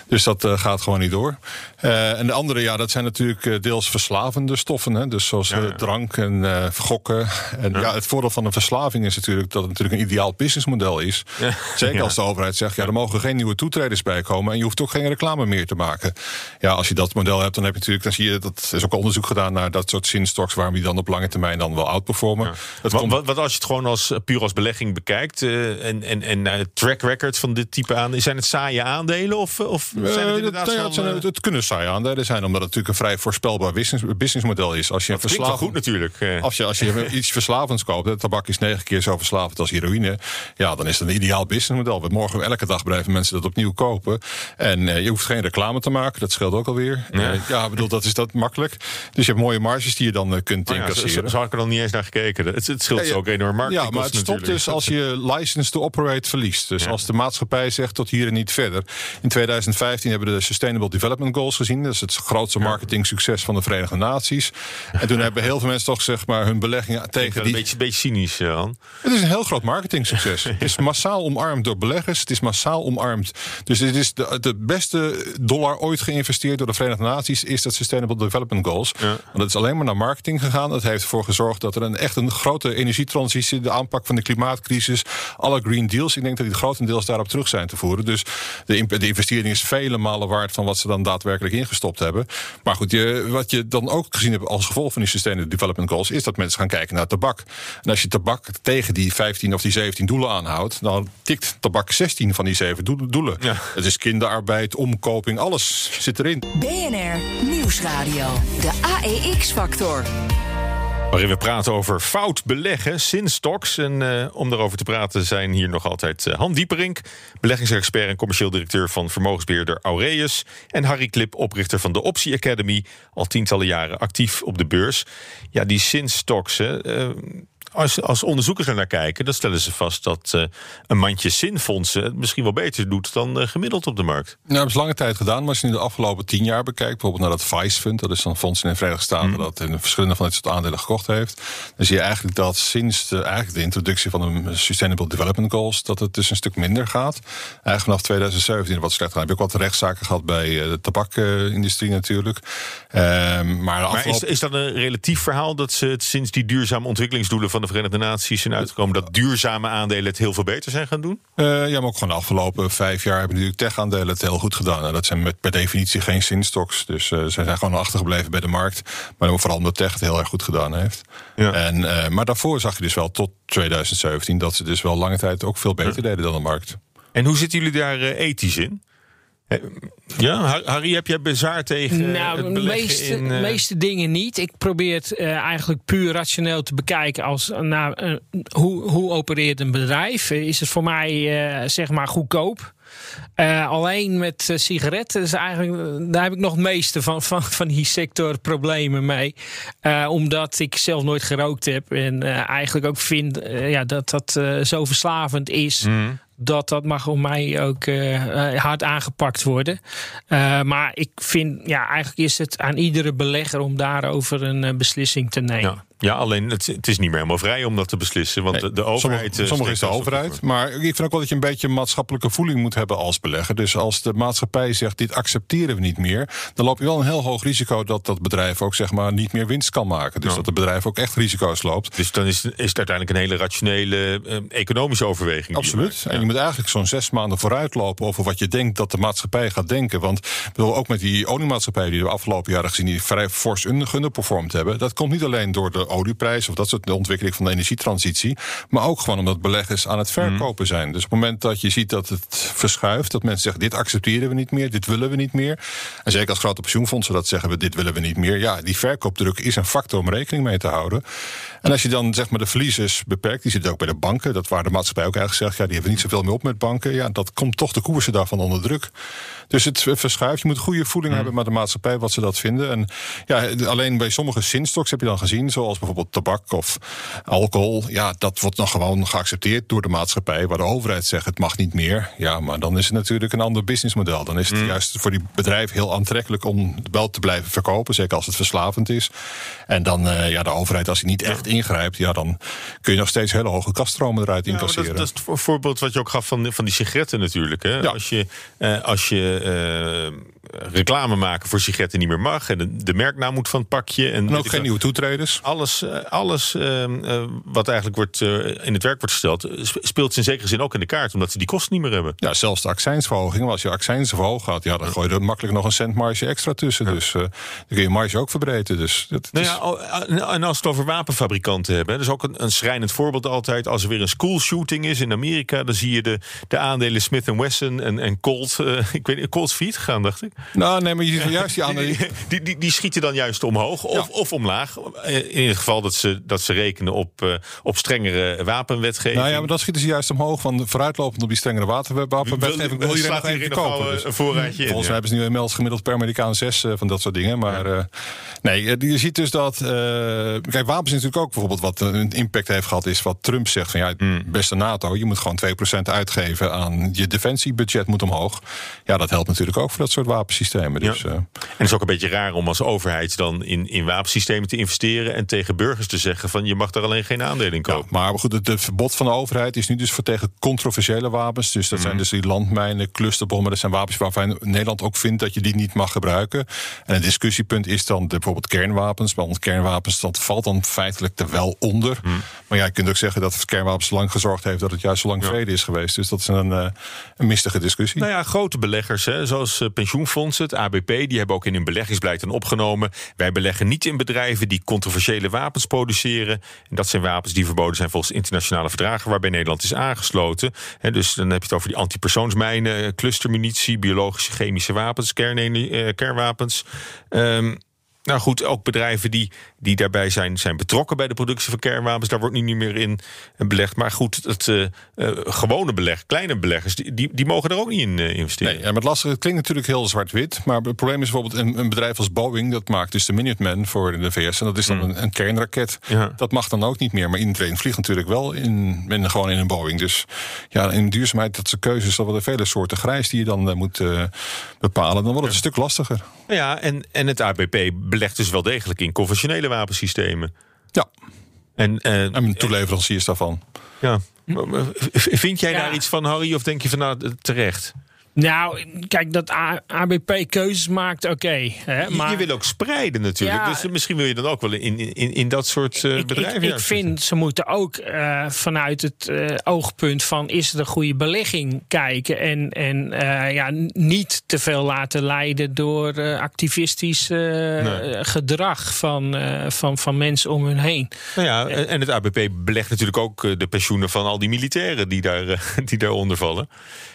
Speaker 2: Dus dat gaat gewoon niet door. en de andere, ja, dat zijn natuurlijk deels verslavende stoffen. Hè? Dus zoals ja, ja. drank en uh, gokken. En ja. het voordeel van een verslaving is natuurlijk dat het natuurlijk een ideaal businessmodel is. Ja. Zeker als de overheid zegt, ja, er mogen geen nieuwe toetreders bij komen en je hoeft ook geen reclame meer te maken. Ja, als je dat model hebt, dan heb je natuurlijk, dan zie je dat is ook onderzoek gedaan naar dat soort zinstocks waarom die dan op lange termijn dan wel outperformen. Ja.
Speaker 1: Wat, komt... wat, wat, als je het gewoon als puur als belegging bekijkt uh, en, en, en uh, track records van dit type aan, zijn het saaie aandelen of, of zijn het inderdaad
Speaker 2: dat, zijn, het, kunnen saaie aandelen zijn, omdat het natuurlijk een vrij voorspelbaar business, businessmodel is. Als je een
Speaker 1: verslaving goed natuurlijk
Speaker 2: als je, als je iets verslavends koopt, de tabak is negen keer zo verslavend als heroïne. Ja, dan is het een ideaal businessmodel. Morgen elke dag blijven mensen dat opnieuw kopen. En uh, je hoeft geen reclame te maken, dat scheelt ook alweer. Ja, uh, ja bedoel, dat is dat makkelijk. Dus je hebt mooie marges die je dan kunt oh ja, incasseren.
Speaker 1: Zo, had ik er nog niet eens naar gekeken. Het, het scheelt ja, ook enorm marketing.
Speaker 2: Ja, maar het stopt dus als je license to operate verliest. Dus als de maatschappij zegt tot hier en niet verder. In 2015 hebben we de Sustainable Development Goals gezien. Dat is het grootste marketing succes van de Verenigde Naties. En toen hebben heel veel mensen toch zeg maar hun beleggingen tegen
Speaker 1: die... Een beetje, beetje cynisch, Jan.
Speaker 2: Het is een heel groot marketing succes. het is massaal omarmd door beleggers. Het is massaal omarmd. Dus het is de, de beste dollar ooit geïnvesteerd door de Verenigde Naties... is dat Sustainable Development Goals. Ja. Want dat is alleen maar naar marketing gegaan. Dat heeft ervoor gezorgd dat er een echt een grote energietransitie... de aanpak van de klimaatcrisis, alle green deals... ik denk dat die grotendeels daarop terug zijn te voeren. Dus de, de investering is vele malen waard... van wat ze dan daadwerkelijk ingestopt hebben. Maar goed, je, wat je dan ook gezien hebt als gevolg van die Sustainable Development Goals... is dat mensen gaan kijken naar tabak. En als je tabak tegen die 15 of die 17 doelen aanhoudt, dan tikt tabak 16 van die 7 doelen. Ja. Het is kinderarbeid, omkoping, alles zit erin.
Speaker 8: BNR Nieuwsradio, de AEX-factor
Speaker 1: waarin we praten over fout beleggen, Sinstocks. En uh, om daarover te praten zijn hier nog altijd uh, Han Dieperink... beleggingsexpert en commercieel directeur van vermogensbeheerder Aureus... en Harry Klip, oprichter van de Optie Academy... al tientallen jaren actief op de beurs. Ja, die Sinstocks, uh, als, als onderzoekers er naar kijken, dan stellen ze vast dat uh, een mandje zinfondsen het misschien wel beter doet dan uh, gemiddeld op de markt.
Speaker 2: Nou, dat hebben ze lange tijd gedaan, maar als je nu de afgelopen tien jaar bekijkt, bijvoorbeeld naar dat Vice Fund, dat is dan fonds in de Verenigde Staten mm. dat in verschillende van dit soort aandelen gekocht heeft, dan zie je eigenlijk dat sinds de, eigenlijk de introductie van de Sustainable Development Goals, dat het dus een stuk minder gaat. Eigenlijk vanaf 2017 wat slechter. Dan heb je ook wat rechtszaken gehad bij de tabakindustrie natuurlijk.
Speaker 1: Ehm, maar, maar is, is dat een relatief verhaal dat ze het sinds die duurzame ontwikkelingsdoelen van de Verenigde Naties zijn uitgekomen dat duurzame aandelen het heel veel beter zijn gaan doen?
Speaker 2: Uh, ja, maar ook gewoon de afgelopen vijf jaar hebben natuurlijk tech-aandelen het heel goed gedaan. En dat zijn met, per definitie geen zinstocks. Dus uh, ze zijn gewoon achtergebleven bij de markt. Maar vooral omdat tech het heel erg goed gedaan heeft. Ja. En, uh, maar daarvoor zag je dus wel tot 2017 dat ze dus wel lange tijd ook veel beter deden dan de markt.
Speaker 1: En hoe zitten jullie daar ethisch in? Ja, Harry, heb jij bezwaar tegen nou, het
Speaker 3: meeste,
Speaker 1: in,
Speaker 3: uh... meeste dingen niet. Ik probeer het uh, eigenlijk puur rationeel te bekijken als nou, uh, hoe, hoe opereert een bedrijf? Is het voor mij zeg maar goedkoop? alleen met sigaretten is eigenlijk, daar heb ik nog het meeste van, van, van die sector problemen mee. omdat ik zelf nooit gerookt heb en eigenlijk ook vind ja, dat dat zo verslavend is. Mm dat dat mag op mij ook uh, hard aangepakt worden. Uh, maar ik vind, ja, eigenlijk is het aan iedere belegger om daarover een beslissing te nemen.
Speaker 1: Ja. Ja, alleen het, het, is niet meer helemaal vrij om dat te beslissen. Want de, de, overheid.
Speaker 2: Sommige, sommige is de overheid. Maar ik vind ook wel dat je een beetje maatschappelijke voeling moet hebben als belegger. Dus als de maatschappij zegt: dit accepteren we niet meer. dan loop je wel een heel hoog risico dat dat bedrijf ook zeg maar niet meer winst kan maken. Dus dat het bedrijf ook echt risico's loopt.
Speaker 1: Dus dan is, is het uiteindelijk een hele rationele economische overweging.
Speaker 2: Absoluut. En je moet eigenlijk zo'n zes maanden vooruitlopen over wat je denkt dat de maatschappij gaat denken. Want bedoel, ook met die oliemaatschappijen die we de afgelopen jaren gezien, die vrij fors underperformed hebben. Dat komt niet alleen door de olieprijs of dat soort de ontwikkeling van de energietransitie. Maar ook gewoon omdat beleggers aan het verkopen mhm. zijn. Dus op het moment dat je ziet dat het verschuift, dat mensen zeggen: dit accepteren we niet meer, dit willen we niet meer. En zeker als grote pensioenfondsen dat zeggen we: dit willen we niet meer. Ja, die verkoopdruk is een factor om rekening mee te houden. En als je dan zeg maar de verliezers beperkt, die zitten ook bij de banken. Dat waar de maatschappij ook eigenlijk zegt: ja, die hebben niet zoveel meer op met banken. Ja, dat komt toch de koersen daarvan onder druk. Dus het verschuift. Je moet goede voeding mhm. hebben met de maatschappij, wat ze dat vinden. En ja, alleen bij sommige zinstocks heb je dan gezien, zoals bijvoorbeeld tabak of alcohol. Ja, dat wordt nog gewoon geaccepteerd door de maatschappij, waar de overheid zegt het mag niet meer. Ja, maar dan is het natuurlijk een ander businessmodel. Dan is het mm. juist voor die bedrijf heel aantrekkelijk om wel te blijven verkopen, zeker als het verslavend is. En dan, uh, ja, de overheid, als hij niet echt ingrijpt, ja, dan kun je nog steeds hele hoge kaststromen eruit ja, incasseren.
Speaker 1: Dat, dat, is het voorbeeld wat je ook gaf van, van die sigaretten natuurlijk. Hè? Ja. Als je, uh, als je uh, reclame maken voor sigaretten niet meer mag. En de, de merknaam moet van het pakje.
Speaker 2: En, ook geen nieuwe toetreders.
Speaker 1: Alles, uh, alles uh, uh, wat eigenlijk wordt, in het werk wordt gesteld, speelt in zekere zin ook in de kaart. Omdat ze die kosten niet meer hebben.
Speaker 2: Ja, zelfs de accijnsverhoging. Als je accijns verhoogd gaat, ja, dan gooi je er makkelijk nog een cent marge extra tussen. Ja. Dus dan kun je marge ook verbreden. Dus dat,
Speaker 1: nou ja, en als we het over wapenfabrikanten hebben. Dat is ook een, een schrijnend voorbeeld altijd. Als er weer een school shooting is in Amerika, dan zie je de, de aandelen Smith Wesson en, en Colt. ik weet niet, Colt Feet gaan, dacht ik.
Speaker 2: Nou, nee, maar je ziet juist die
Speaker 1: andere... Die, die, die, schieten dan juist omhoog of, of omlaag. In het geval dat ze, dat ze rekenen op, uh, op strengere wapenwetgeving.
Speaker 2: Nou ja, maar dan schieten ze juist omhoog. Van vooruitlopend op die strengere wapenwetgeving wil je nog even kopen. Dus,
Speaker 1: een voorraadje
Speaker 2: volgens mij hebben ze nu inmiddels gemiddeld per Amerikaan zes uh, van dat soort dingen. Maar ja. uh, nee, je ziet dus dat... kijk, wapens natuurlijk ook bijvoorbeeld wat een impact heeft gehad... is wat Trump zegt van ja, mm. beste NATO... je moet gewoon 2% uitgeven aan je defensiebudget moet omhoog. Ja, dat helpt natuurlijk ook voor dat soort wapens wapensystemen. Dus,
Speaker 1: uh, en het is ook een beetje raar om als overheid dan in, in wapensystemen te investeren en tegen burgers te zeggen van je mag daar alleen geen aandelen in kopen.
Speaker 2: Ja, maar goed, het, het, verbod van de overheid is nu dus voor tegen controversiële wapens. Dus dat zijn mhm. dus die landmijnen, clusterbommen. Dat zijn wapens waarvan Nederland ook vindt dat je die niet mag gebruiken. En een discussiepunt is dan de, bijvoorbeeld kernwapens. Want kernwapens, dat valt dan feitelijk er wel onder. Mhm. Maar ja, je kunt ook zeggen dat kernwapens lang gezorgd heeft dat het juist zo lang vrede is geweest. Dus dat is een, uh, een mistige discussie.
Speaker 1: Nou ja, grote beleggers, hè, zoals uh, het ABP, die hebben ook in hun beleggingsbeleid dan opgenomen. Wij beleggen niet in bedrijven die controversiële wapens produceren. En dat zijn wapens die verboden zijn volgens internationale verdragen waarbij Nederland is aangesloten. dus dan heb je het over die antipersoonsmijnen, clustermunitie, biologische chemische wapens, eh, kernwapens. Um, Nou goed, ook bedrijven die, die daarbij zijn, zijn betrokken bij de productie van kernwapens, daar wordt nu niet meer in belegd. Maar goed, het uh, gewone beleg, kleine beleggers, die, die, die, mogen er ook niet in uh, investeren.
Speaker 2: Nee, ja, met lastig, het klinkt natuurlijk heel zwart-wit. Maar het probleem is bijvoorbeeld een, een, bedrijf als Boeing, dat maakt dus de Minuteman voor de VS. En dat is dan mm. een, een, kernraket. Ja. Dat mag dan ook niet meer. Maar iedereen vliegt natuurlijk wel in, in, gewoon in een Boeing. Dus ja, in duurzaamheid, dat zijn keuzes, dat worden vele soorten grijs die je dan moet bepalen. Dan wordt het een stuk lastiger.
Speaker 1: Ja, en, en het ABP belegt dus wel degelijk in conventionele wapensystemen.
Speaker 2: Ja. En, uh, en toeleveranciers daarvan.
Speaker 1: Ja. Vind jij daar iets van, Harry, of denk je van nou terecht?
Speaker 3: Nou, kijk, dat ABP keuzes maakt, oké.
Speaker 1: maar... Je, wil ook spreiden natuurlijk. dus misschien wil je dan ook wel in, in, in dat soort uh, bedrijven.
Speaker 3: Ik, ik vind, ze moeten ook uh, vanuit het uh, oogpunt van... is het een goede belegging kijken... en, en ja, niet te veel laten leiden door activistisch nee. gedrag... Van, van, van mensen om hun heen.
Speaker 1: Nou ja, en het ABP belegt natuurlijk ook de pensioenen van al die militairen... die, daar, die daaronder vallen.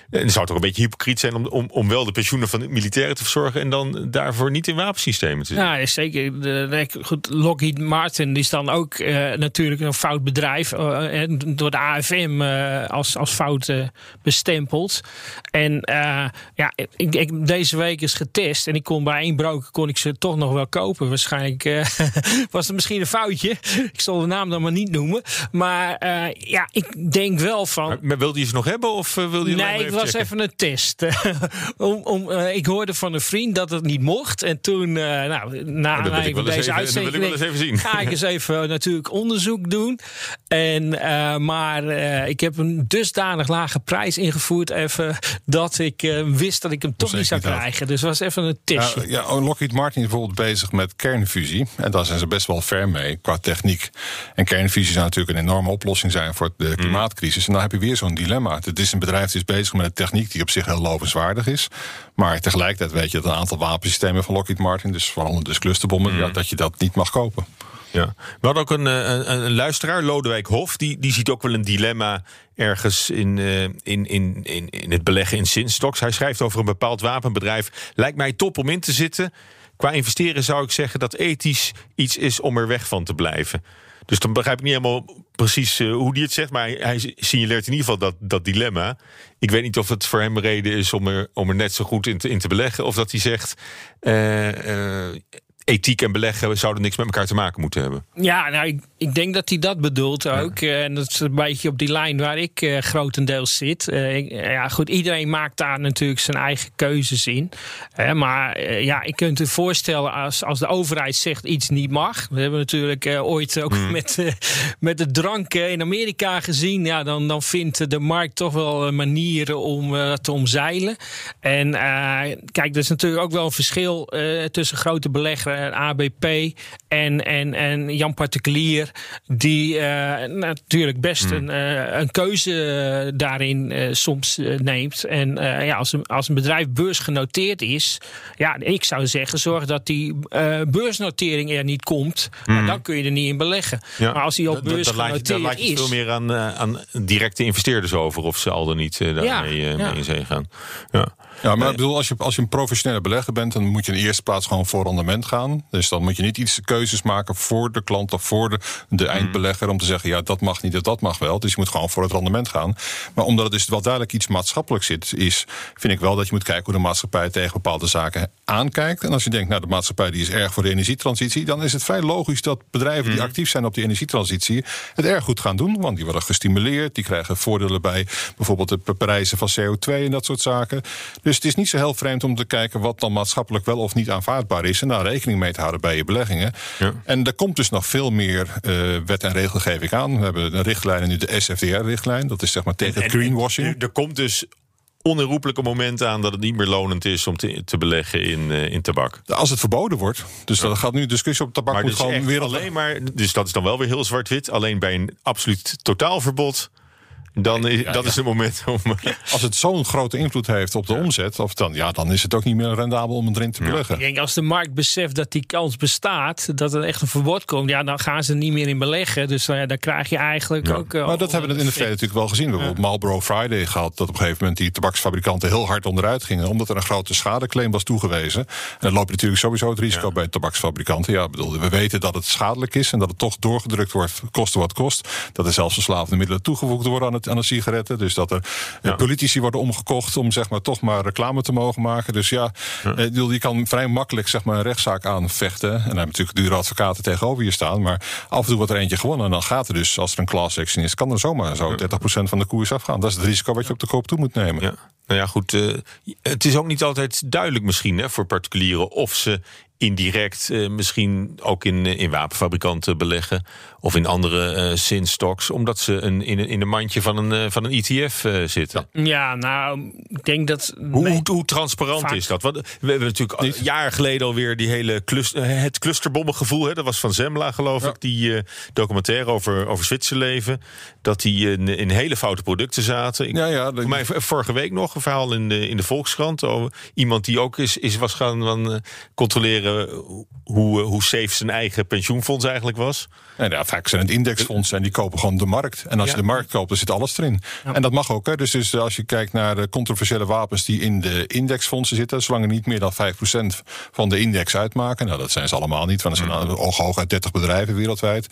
Speaker 1: En zou toch een beetje hypocriet zijn om, om, om wel de pensioenen van de militairen te verzorgen en dan daarvoor niet in wapensystemen te
Speaker 3: zitten. Ja, zeker. De, goed, Lockheed Martin is dan ook uh, natuurlijk een fout bedrijf. Uh, door de AFM uh, als, als fout bestempeld. En ja, ik, ik, deze week is getest en ik kon bij één broker kon ik ze toch nog wel kopen. Waarschijnlijk was het misschien een foutje. Ik zal de naam dan maar niet noemen. Maar ja, ik denk wel van. Maar,
Speaker 1: maar wilde je ze nog hebben of wilde je
Speaker 3: nee, was even een test. om, om, uh, ik hoorde van een vriend dat het niet mocht. En toen, uh, nou, na
Speaker 1: oh, deze uitzending,
Speaker 3: ga ik eens even natuurlijk onderzoek doen. En, uh, maar ik heb een dusdanig lage prijs ingevoerd even dat ik wist dat ik hem toch niet zou krijgen. Dus was even een testje.
Speaker 2: ja, oh, Lockheed Martin is bijvoorbeeld bezig met kernfusie. En daar zijn ze best wel ver mee qua techniek. En kernfusie zou natuurlijk een enorme oplossing zijn voor de hmm. klimaatcrisis. En dan heb je weer zo'n dilemma. Het is een bedrijf dat is bezig met een techniek die op zich heel lovenswaardig is. Maar tegelijkertijd weet je dat een aantal wapensystemen van Lockheed Martin, dus vooral dus clusterbommen, mm. ja, dat je dat niet mag kopen.
Speaker 1: Ja. We hadden ook een, eh, een, een, luisteraar, Lodewijk Hof, die, die ziet ook wel een dilemma ergens in, uh, in, in, in, in het beleggen in Sinstocks. Hij schrijft over een bepaald wapenbedrijf. Lijkt mij top om in te zitten. Qua investeren zou ik zeggen dat ethisch iets is om er weg van te blijven. Dus dan begrijp ik niet helemaal precies uh, hoe hij het zegt. Maar hij signaleert in ieder geval dat, dat dilemma. Ik weet niet of het voor hem reden is om er, om er net zo goed in te, in te beleggen. Of dat hij zegt. Uh, ethiek en beleggen zouden niks met elkaar te maken moeten hebben.
Speaker 3: Ja, nou, ik, ik denk dat hij dat bedoelt ook. Ja. Eh, en dat is een beetje op die lijn waar ik uh, grotendeels zit. Uh, ja, goed, iedereen maakt daar natuurlijk zijn eigen keuzes in. maar ja, ik kunt je voorstellen als, als de overheid zegt iets niet mag. We hebben natuurlijk ooit ook hmm. met, met de drank in Amerika gezien. Ja, dan, dan vindt de markt toch wel manieren om te omzeilen. En kijk, er is natuurlijk ook wel een verschil tussen grote beleggers eh, ABP en, en, en Jan Particulier, die uh, natuurlijk best hmm. een, uh, een keuze daarin soms neemt. En ja, als, een, als een bedrijf beursgenoteerd is, ja, ik zou zeggen, zorg dat die beursnotering er niet komt. Hmm. dan kun je er niet in beleggen. Ja. Maar als die al beursgenoteerd is. Dan laat
Speaker 1: je veel meer aan, aan directe investeerders over of ze al dan niet daarmee ja, ja. mee in zee gaan. Ja.
Speaker 2: Ja, maar ik bedoel, als je, als je een professionele belegger bent, dan moet je in de eerste plaats gewoon voor rendement gaan. Dus dan moet je niet iets keuzes maken voor de klant of voor de, de eindbelegger om te zeggen, ja, dat mag niet dat mag wel. Dus je moet gewoon voor het rendement gaan. Maar omdat het dus wel duidelijk iets maatschappelijk zit, is, vind ik wel dat je moet kijken hoe de maatschappij tegen bepaalde zaken aankijkt. En als je denkt, nou, de maatschappij die is erg voor de energietransitie, dan is het vrij logisch dat bedrijven die mhm. actief zijn op die energietransitie het erg goed gaan doen. Want die worden gestimuleerd, die krijgen voordelen bij bijvoorbeeld de prijzen van CO2 en dat soort zaken. Dus het is niet zo heel vreemd om te kijken wat dan maatschappelijk wel of niet aanvaardbaar is. En daar rekening mee te houden bij je beleggingen. Ja. En er komt dus nog veel meer uh, wet en regelgeving aan. We hebben een richtlijn nu de SFDR-richtlijn. Dat is zeg maar tegen greenwashing.
Speaker 1: Er komt dus onherroepelijke moment aan dat het niet meer lonend is om te, te beleggen in, uh, in tabak.
Speaker 2: Als het verboden wordt. Dus ja. dat gaat nu discussie op tabak.
Speaker 1: Maar moet gewoon weer alleen maar. Dus dat is dan wel weer heel zwart-wit. Alleen bij een absoluut totaalverbod dan is, dat is het moment om.
Speaker 2: Als het zo'n grote invloed heeft op de omzet, of dan, ja, dan is het ook niet meer rendabel om erin te beleggen.
Speaker 3: Ik denk als de markt beseft dat die kans bestaat, dat er echt een verbod komt, ja, dan gaan ze er niet meer in beleggen. Dus uh, dan krijg je eigenlijk ook. Uh,
Speaker 2: maar dat hebben we in de verleden natuurlijk wel gezien. We hebben Marlboro Friday gehad, dat op een gegeven moment die tabaksfabrikanten heel hard onderuit gingen, omdat er een grote schadeclaim was toegewezen. En dan loop je natuurlijk sowieso het risico bij tabaksfabrikanten. Ja, bedoel, we weten dat het schadelijk is en dat het toch doorgedrukt wordt, koste wat kost. Dat er zelfs verslavende middelen toegevoegd worden aan, het, aan de sigaretten. Dus dat er ja. politici worden omgekocht om zeg maar toch maar reclame te mogen maken. Dus ja, ja. je kan vrij makkelijk zeg maar een rechtszaak aanvechten. En dan heb je natuurlijk dure advocaten tegenover je staan. Maar af en toe wordt er eentje gewonnen. En dan gaat er dus, als er een class action is, kan er zomaar zo 30% van de koers afgaan. Dat is het risico wat je op de koop toe moet nemen.
Speaker 1: Ja. Nou ja, goed. Uh, het is ook niet altijd duidelijk misschien hè, voor particulieren of ze indirect uh, misschien ook in, in wapenfabrikanten beleggen of in andere uh, sinstocks, omdat ze een, in, in een mandje van een, uh, van een ETF zitten.
Speaker 3: Ja. nou, ik denk dat.
Speaker 1: Hoe, hoe, hoe transparant vaak... is dat? Want we hebben natuurlijk Niet. jaren geleden alweer die hele cluster, het clusterbommengevoel. Hè, dat was van Zembla, geloof ja. ik, die documentaire over, over Zwitserleven. Dat die in, in hele foute producten zaten. Ik,
Speaker 2: ja, ja.
Speaker 1: Voor mij vorige week nog een verhaal in de, in de Volkskrant over iemand die ook is, is was gaan van, controleren hoe, hoe safe zijn eigen pensioenfonds eigenlijk was.
Speaker 2: En ja, vaak zijn het indexfondsen en die kopen gewoon de markt. En als ja. je de markt koopt, dan zit alles erin. Ja. En dat mag ook. Hè. Dus, dus als je kijkt naar de controversiële wapens die in de indexfondsen zitten, zolang er niet meer dan 5% van de index uitmaken, nou dat zijn ze allemaal niet, want er zijn mm. hooguit 30 bedrijven wereldwijd.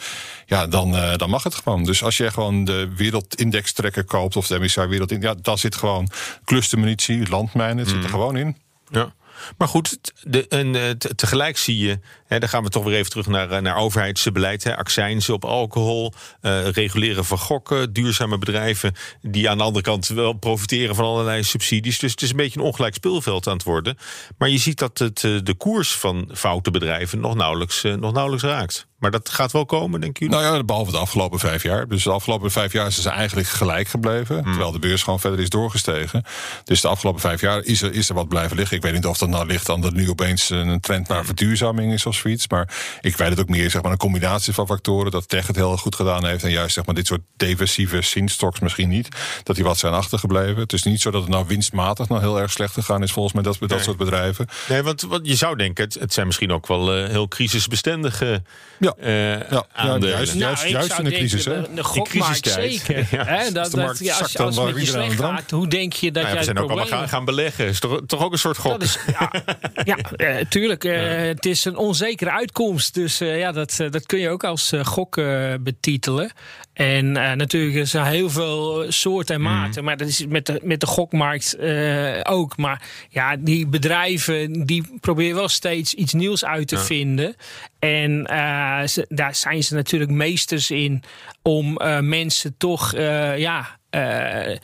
Speaker 2: Ja, dan, uh, dan mag het gewoon. Dus als je gewoon de wereldindex trekker koopt of de MSCI wereldindex, ja, daar zit gewoon clustermunitie, landmijnen, het mm. zit er gewoon in.
Speaker 1: Ja. Maar goed, de, en, tegelijk zie je, hè, dan gaan we toch weer even terug naar, naar overheidsbeleid. Hè, accijnzen op alcohol, uh, reguleren van gokken, duurzame bedrijven die aan de andere kant wel profiteren van allerlei subsidies. Dus het is een beetje een ongelijk speelveld aan het worden. Maar je ziet dat het, de koers van foute bedrijven nog nauwelijks, nog nauwelijks raakt. Maar dat gaat wel komen, denk je?
Speaker 2: Nou ja, behalve de afgelopen vijf jaar. Dus de afgelopen vijf jaar is ze eigenlijk gelijk gebleven. Hmm. Terwijl de beurs gewoon verder is doorgestegen. Dus de afgelopen vijf jaar is er, is er wat blijven liggen. Ik weet niet of dat nou ligt aan dat nu opeens een trend naar verduurzaming is of zoiets. Maar ik weet het ook meer, zeg maar, een combinatie van factoren. Dat tech het heel goed gedaan heeft. En juist zeg maar, dit soort defensieve sinstocks misschien niet. Dat die wat zijn achtergebleven. Het is niet zo dat het nou winstmatig nou heel erg slecht gegaan is volgens mij dat, met dat
Speaker 1: nee.
Speaker 2: soort bedrijven.
Speaker 1: Nee, want wat je zou denken, het, het zijn misschien ook wel uh, heel crisisbestendige
Speaker 2: ja. Uh, ja, ja, juist, juist,
Speaker 3: nou,
Speaker 2: juist in de crisis.
Speaker 3: De, de gokmarkt zeker. ja. Hè, dat,
Speaker 2: de markt
Speaker 3: dat, ja, als,
Speaker 2: dan
Speaker 3: als het je slecht gaat, hoe denk je dat
Speaker 1: Nou ja,
Speaker 3: jij
Speaker 1: we zijn
Speaker 3: het
Speaker 1: ook allemaal gaan, gaan beleggen. Is toch, toch ook een soort gok?
Speaker 3: Dat is, ja, ja uh, tuurlijk. Uh, het is een onzekere uitkomst. Dus uh, ja, dat, dat kun je ook als gok betitelen. En natuurlijk is er heel veel soorten en maten. Mm. Maar dat is met de, met de gokmarkt ook. Maar ja, die bedrijven die proberen wel steeds iets nieuws uit te ja. vinden. En ze, daar zijn ze natuurlijk meesters in om mensen toch ja, uh,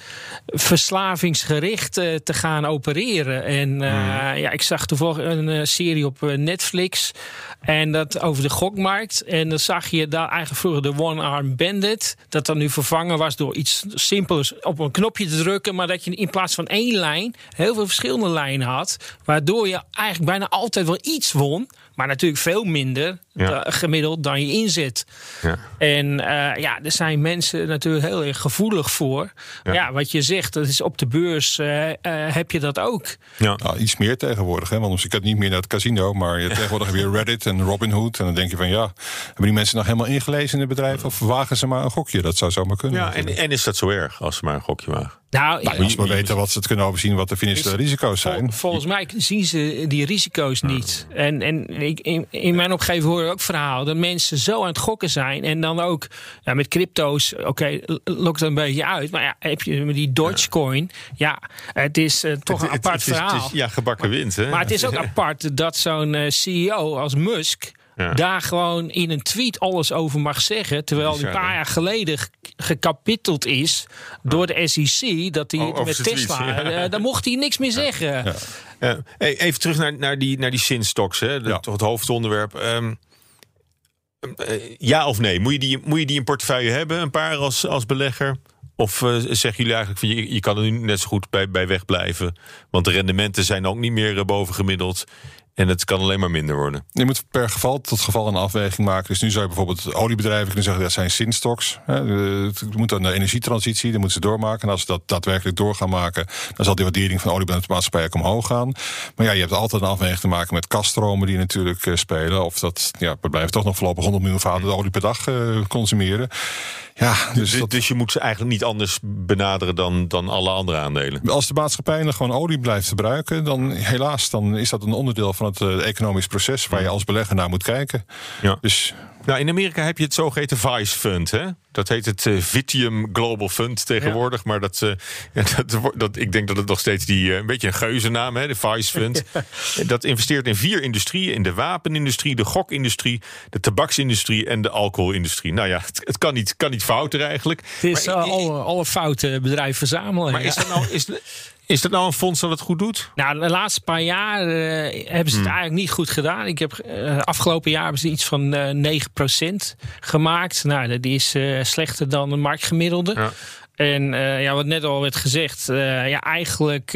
Speaker 3: verslavingsgericht uh, te gaan opereren. En uh, mm. ja, ik zag toevallig een serie op Netflix. En dat over de gokmarkt. En dan zag je daar eigenlijk vroeger de One Arm Bandit. Dat dan nu vervangen was door iets simpels op een knopje te drukken. Maar dat je in plaats van één lijn heel veel verschillende lijnen had. Waardoor je eigenlijk bijna altijd wel iets won. Maar natuurlijk veel minder ja. gemiddeld dan je inzet.
Speaker 1: Ja.
Speaker 3: En uh, ja, er zijn mensen natuurlijk heel erg gevoelig voor. Ja, ja wat je zegt, dat is op de beurs uh, uh, heb je dat ook.
Speaker 2: Ja. Nou, iets meer tegenwoordig. Hè? Want ik had niet meer naar het casino. Maar je, tegenwoordig heb je Reddit en Robinhood. En dan denk je van ja, hebben die mensen nog helemaal ingelezen in het bedrijf? Of wagen ze maar een gokje? Dat zou zomaar kunnen.
Speaker 1: Ja, en, en is dat zo erg als ze maar een gokje wagen?
Speaker 3: Nou,
Speaker 2: nou, als we weten wat ze het kunnen overzien, wat de financiële risico's zijn.
Speaker 3: Vol, volgens mij zien ze die risico's niet. En, en ik, in, in, mijn omgeving hoor ook verhaal dat mensen zo aan het gokken zijn. En dan ook ja, met crypto's, oké, okay, lokt een beetje uit. Maar ja, heb je die Dogecoin. Ja, het is uh, toch
Speaker 1: het,
Speaker 3: een apart
Speaker 1: het, het
Speaker 3: verhaal.
Speaker 1: Is, het is, ja, gebakken wind. Hè?
Speaker 3: Maar het is ook apart dat zo'n uh, CEO als Musk. Ja. daar gewoon in een tweet alles over mag zeggen. Terwijl hij een paar jaar geleden gekapiteld is door de SEC. Dat hij oh, met Tesla. Ja. Uh, daar mocht hij niks meer zeggen.
Speaker 1: Ja. Hey, even terug naar, naar die, naar die sinstocks, toch het hoofdonderwerp. Um, uh, ja of nee? Moet je, die, moet je die in portefeuille hebben, een paar als, als belegger? Of uh, zeggen jullie eigenlijk van je, je kan er nu net zo goed bij, bij wegblijven? Want de rendementen zijn ook niet meer uh, bovengemiddeld. En het kan alleen maar minder worden.
Speaker 2: Je moet per geval tot geval een afweging maken. Dus nu zou je bijvoorbeeld oliebedrijven kunnen zeggen dat zijn zinstocks. Het moet dan de energietransitie, dan moeten ze doormaken. En als ze dat daadwerkelijk door gaan maken, dan zal die waardering van oliemaatschappijen ook omhoog gaan. Maar ja, je hebt altijd een afweging te maken met kaststromen die natuurlijk eh, spelen. Of dat, ja, we blijven toch nog voorlopig 100 miljoen vaten olie per dag uh, consumeren. Ja,
Speaker 1: dus, dus, dus, je moet ze eigenlijk niet anders benaderen dan, dan alle andere aandelen.
Speaker 2: Als de maatschappij gewoon olie blijft verbruiken, dan helaas, dan is dat een onderdeel van het uh, economisch proces waar je als belegger naar moet kijken.
Speaker 1: Ja. Dus nou, in Amerika heb je het zogeheten Vice Fund. Hè? Dat heet het uh, Vitium Global Fund tegenwoordig. Maar dat, uh, dat, dat, ik denk dat het nog steeds die, uh, een beetje een geuzennaam is, de Vice Fund. Dat investeert in vier industrieën: in de wapenindustrie, de gokindustrie, de tabaksindustrie en de alcoholindustrie. Nou ja, het, het kan, niet, kan niet fouter eigenlijk.
Speaker 3: Het is maar, alle, alle foute bedrijven verzamelen.
Speaker 1: Maar is dat nou. Is, is dat nou een fonds dat het goed doet?
Speaker 3: Nou, de laatste paar jaar uh, hebben ze het hmm. eigenlijk niet goed gedaan. Ik heb uh, afgelopen jaar hebben ze iets van uh, 9% gemaakt. Nou, die is slechter dan de marktgemiddelde. Ja. En ja, wat net al werd gezegd, ja, eigenlijk,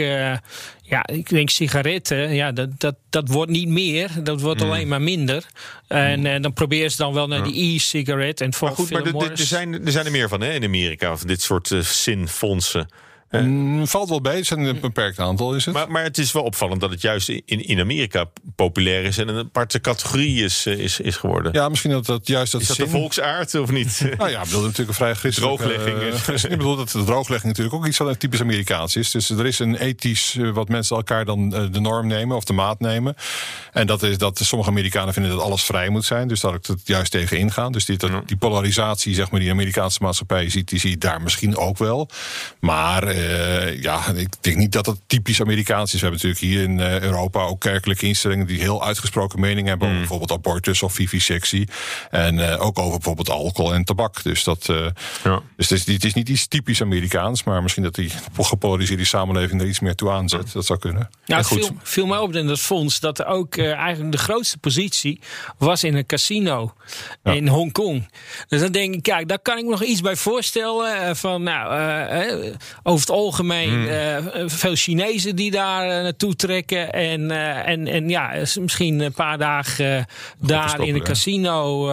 Speaker 3: ja, ik denk sigaretten, ja, dat, dat, dat wordt niet meer. Dat wordt hmm. alleen maar minder. En hmm. dan proberen ze dan wel naar die e-cigaret. En
Speaker 1: maar goed, maar er, zijn, er zijn er meer van hè, in Amerika, van dit soort zinfondsen.
Speaker 2: Mm, valt wel bij, het zijn een beperkt aantal is het.
Speaker 1: Maar, maar het is wel opvallend dat het juist in, in Amerika populair is en een aparte categorie is, eh, is, is geworden.
Speaker 2: Ja, misschien dat dat juist dat
Speaker 1: Is dat de volksaard of niet?
Speaker 2: nou ja, ik bedoel natuurlijk een vrij.
Speaker 1: Drooglegging.
Speaker 2: Uh, ik bedoel dat de drooglegging natuurlijk ook iets wat typisch Amerikaans is. Dus er is een ethisch uh, wat mensen elkaar dan uh, de norm nemen of de maat nemen. En dat is dat sommige Amerikanen vinden dat alles vrij moet zijn. Dus daar ik het juist tegen ingaan. Dus die, dat, die polarisatie, zeg maar, die Amerikaanse maatschappij ziet, die zie je daar misschien ook wel. Maar uh, ja, ik denk niet dat het typisch Amerikaans is. We hebben natuurlijk hier in uh, Europa ook kerkelijke instellingen die heel uitgesproken mening hebben over hmm. bijvoorbeeld abortus of vivisectie. En uh, ook over bijvoorbeeld alcohol en tabak. Dus, dat, ja. dus het, is, het is niet iets typisch Amerikaans, maar misschien dat die gepolariseerde samenleving er iets meer toe aanzet. Dat zou kunnen.
Speaker 3: Ja, het viel, viel mij op in dat fonds dat er ook eigenlijk de grootste positie was in een casino in Hongkong. Dus dan denk ik, kijk, daar kan ik me nog iets bij voorstellen. van, nou, over het algemeen hmm. uh, veel Chinezen die daar uh, naartoe trekken. En, uh, en, en ja, misschien een paar dagen daar in een casino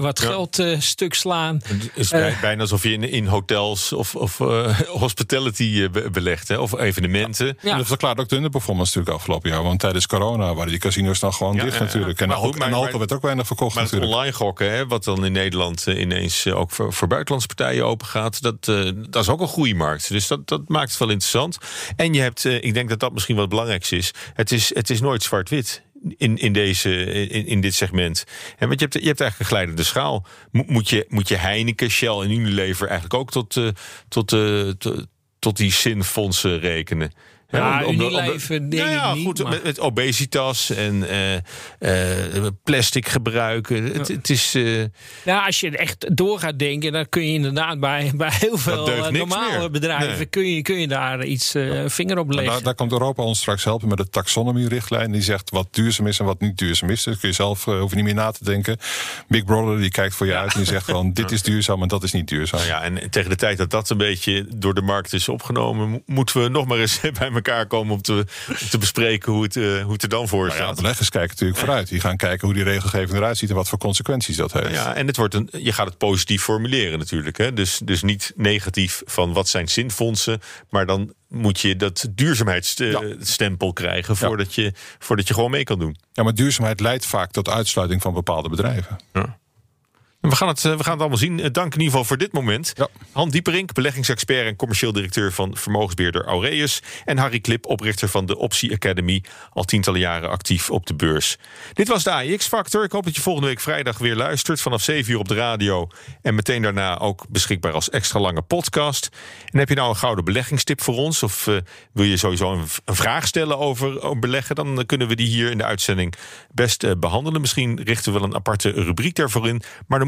Speaker 3: wat ja. geld stuk slaan.
Speaker 1: Het is bijna alsof je in, in hotels of, of hospitality belegt, hè? of evenementen.
Speaker 2: Ja. Dat verklaart ook de underperformance natuurlijk afgelopen jaar. Want tijdens corona waren die casinos dan gewoon dicht natuurlijk. En, maar goed, en alcohol werd ook weinig verkocht
Speaker 1: maar
Speaker 2: natuurlijk.
Speaker 1: online gokken, hè, wat dan in Nederland ineens ook voor, voor buitenlandse partijen open gaat, dat, dat is ook een groeimarkt. Dus dat, dat maakt het wel interessant. En je hebt, uh, ik denk dat dat misschien wat belangrijkste is. Het is, het is nooit zwart-wit. In, in, deze, in, in dit segment. En want je hebt, je hebt eigenlijk een glijdende schaal. moet, je, moet je Heineken, Shell en Unilever eigenlijk ook tot, uh, tot, uh, tot die zinfondsen rekenen?
Speaker 3: Ja, om, om, leven denk ja, goed,
Speaker 1: met, met, obesitas en uh, uh, plastic gebruiken. Ja. Het, het, is. Uh,
Speaker 3: nou, als je echt door gaat denken, dan kun je inderdaad bij, bij heel veel normale bedrijven nee. kun, je, kun je daar iets vinger op leggen.
Speaker 2: Daar, daar, komt Europa ons straks helpen met de taxonomie-richtlijn. Die zegt wat duurzaam is en wat niet duurzaam is. Dus kun je zelf hoef je niet meer na te denken. Big Brother die kijkt voor je uit en die zegt gewoon: dit is duurzaam en dat is niet duurzaam.
Speaker 1: Nou ja, en tegen de tijd dat dat een beetje door de markt is opgenomen, moeten we nog maar eens bij elkaar komen om te, om te bespreken hoe het, uh, hoe het er dan voor nou staat.
Speaker 2: Ja, beleggers kijken natuurlijk vooruit. Die gaan kijken hoe die regelgeving eruit ziet en wat voor consequenties dat heeft.
Speaker 1: Ja, en het wordt een, je gaat het positief formuleren natuurlijk. Hè? Dus, dus niet negatief van wat zijn zinfondsen, maar dan moet je dat duurzaamheidsstempel krijgen voordat, je, voordat je gewoon mee kan doen.
Speaker 2: Ja, maar duurzaamheid leidt vaak tot uitsluiting van bepaalde bedrijven. Ja.
Speaker 1: We gaan, het, eh, we gaan het allemaal zien. Eh, dank in ieder geval voor dit moment. Ja. Han Dieperink, beleggingsexpert en commercieel directeur van vermogensbeheerder Aureus. En Harry Klip, oprichter van de Optie Academy. Al tientallen jaren actief op de beurs. Dit was de AX Factor. Ik hoop dat je volgende week vrijdag weer luistert. Vanaf 7 uur op de radio. En meteen daarna ook beschikbaar als extra lange podcast. En heb je nou een gouden beleggingstip voor ons? Of uh, wil je sowieso een, een vraag stellen over, over, beleggen? Dan kunnen we die hier in de uitzending best uh, behandelen. Misschien richten we wel een aparte rubriek daarvoor in. Maar dan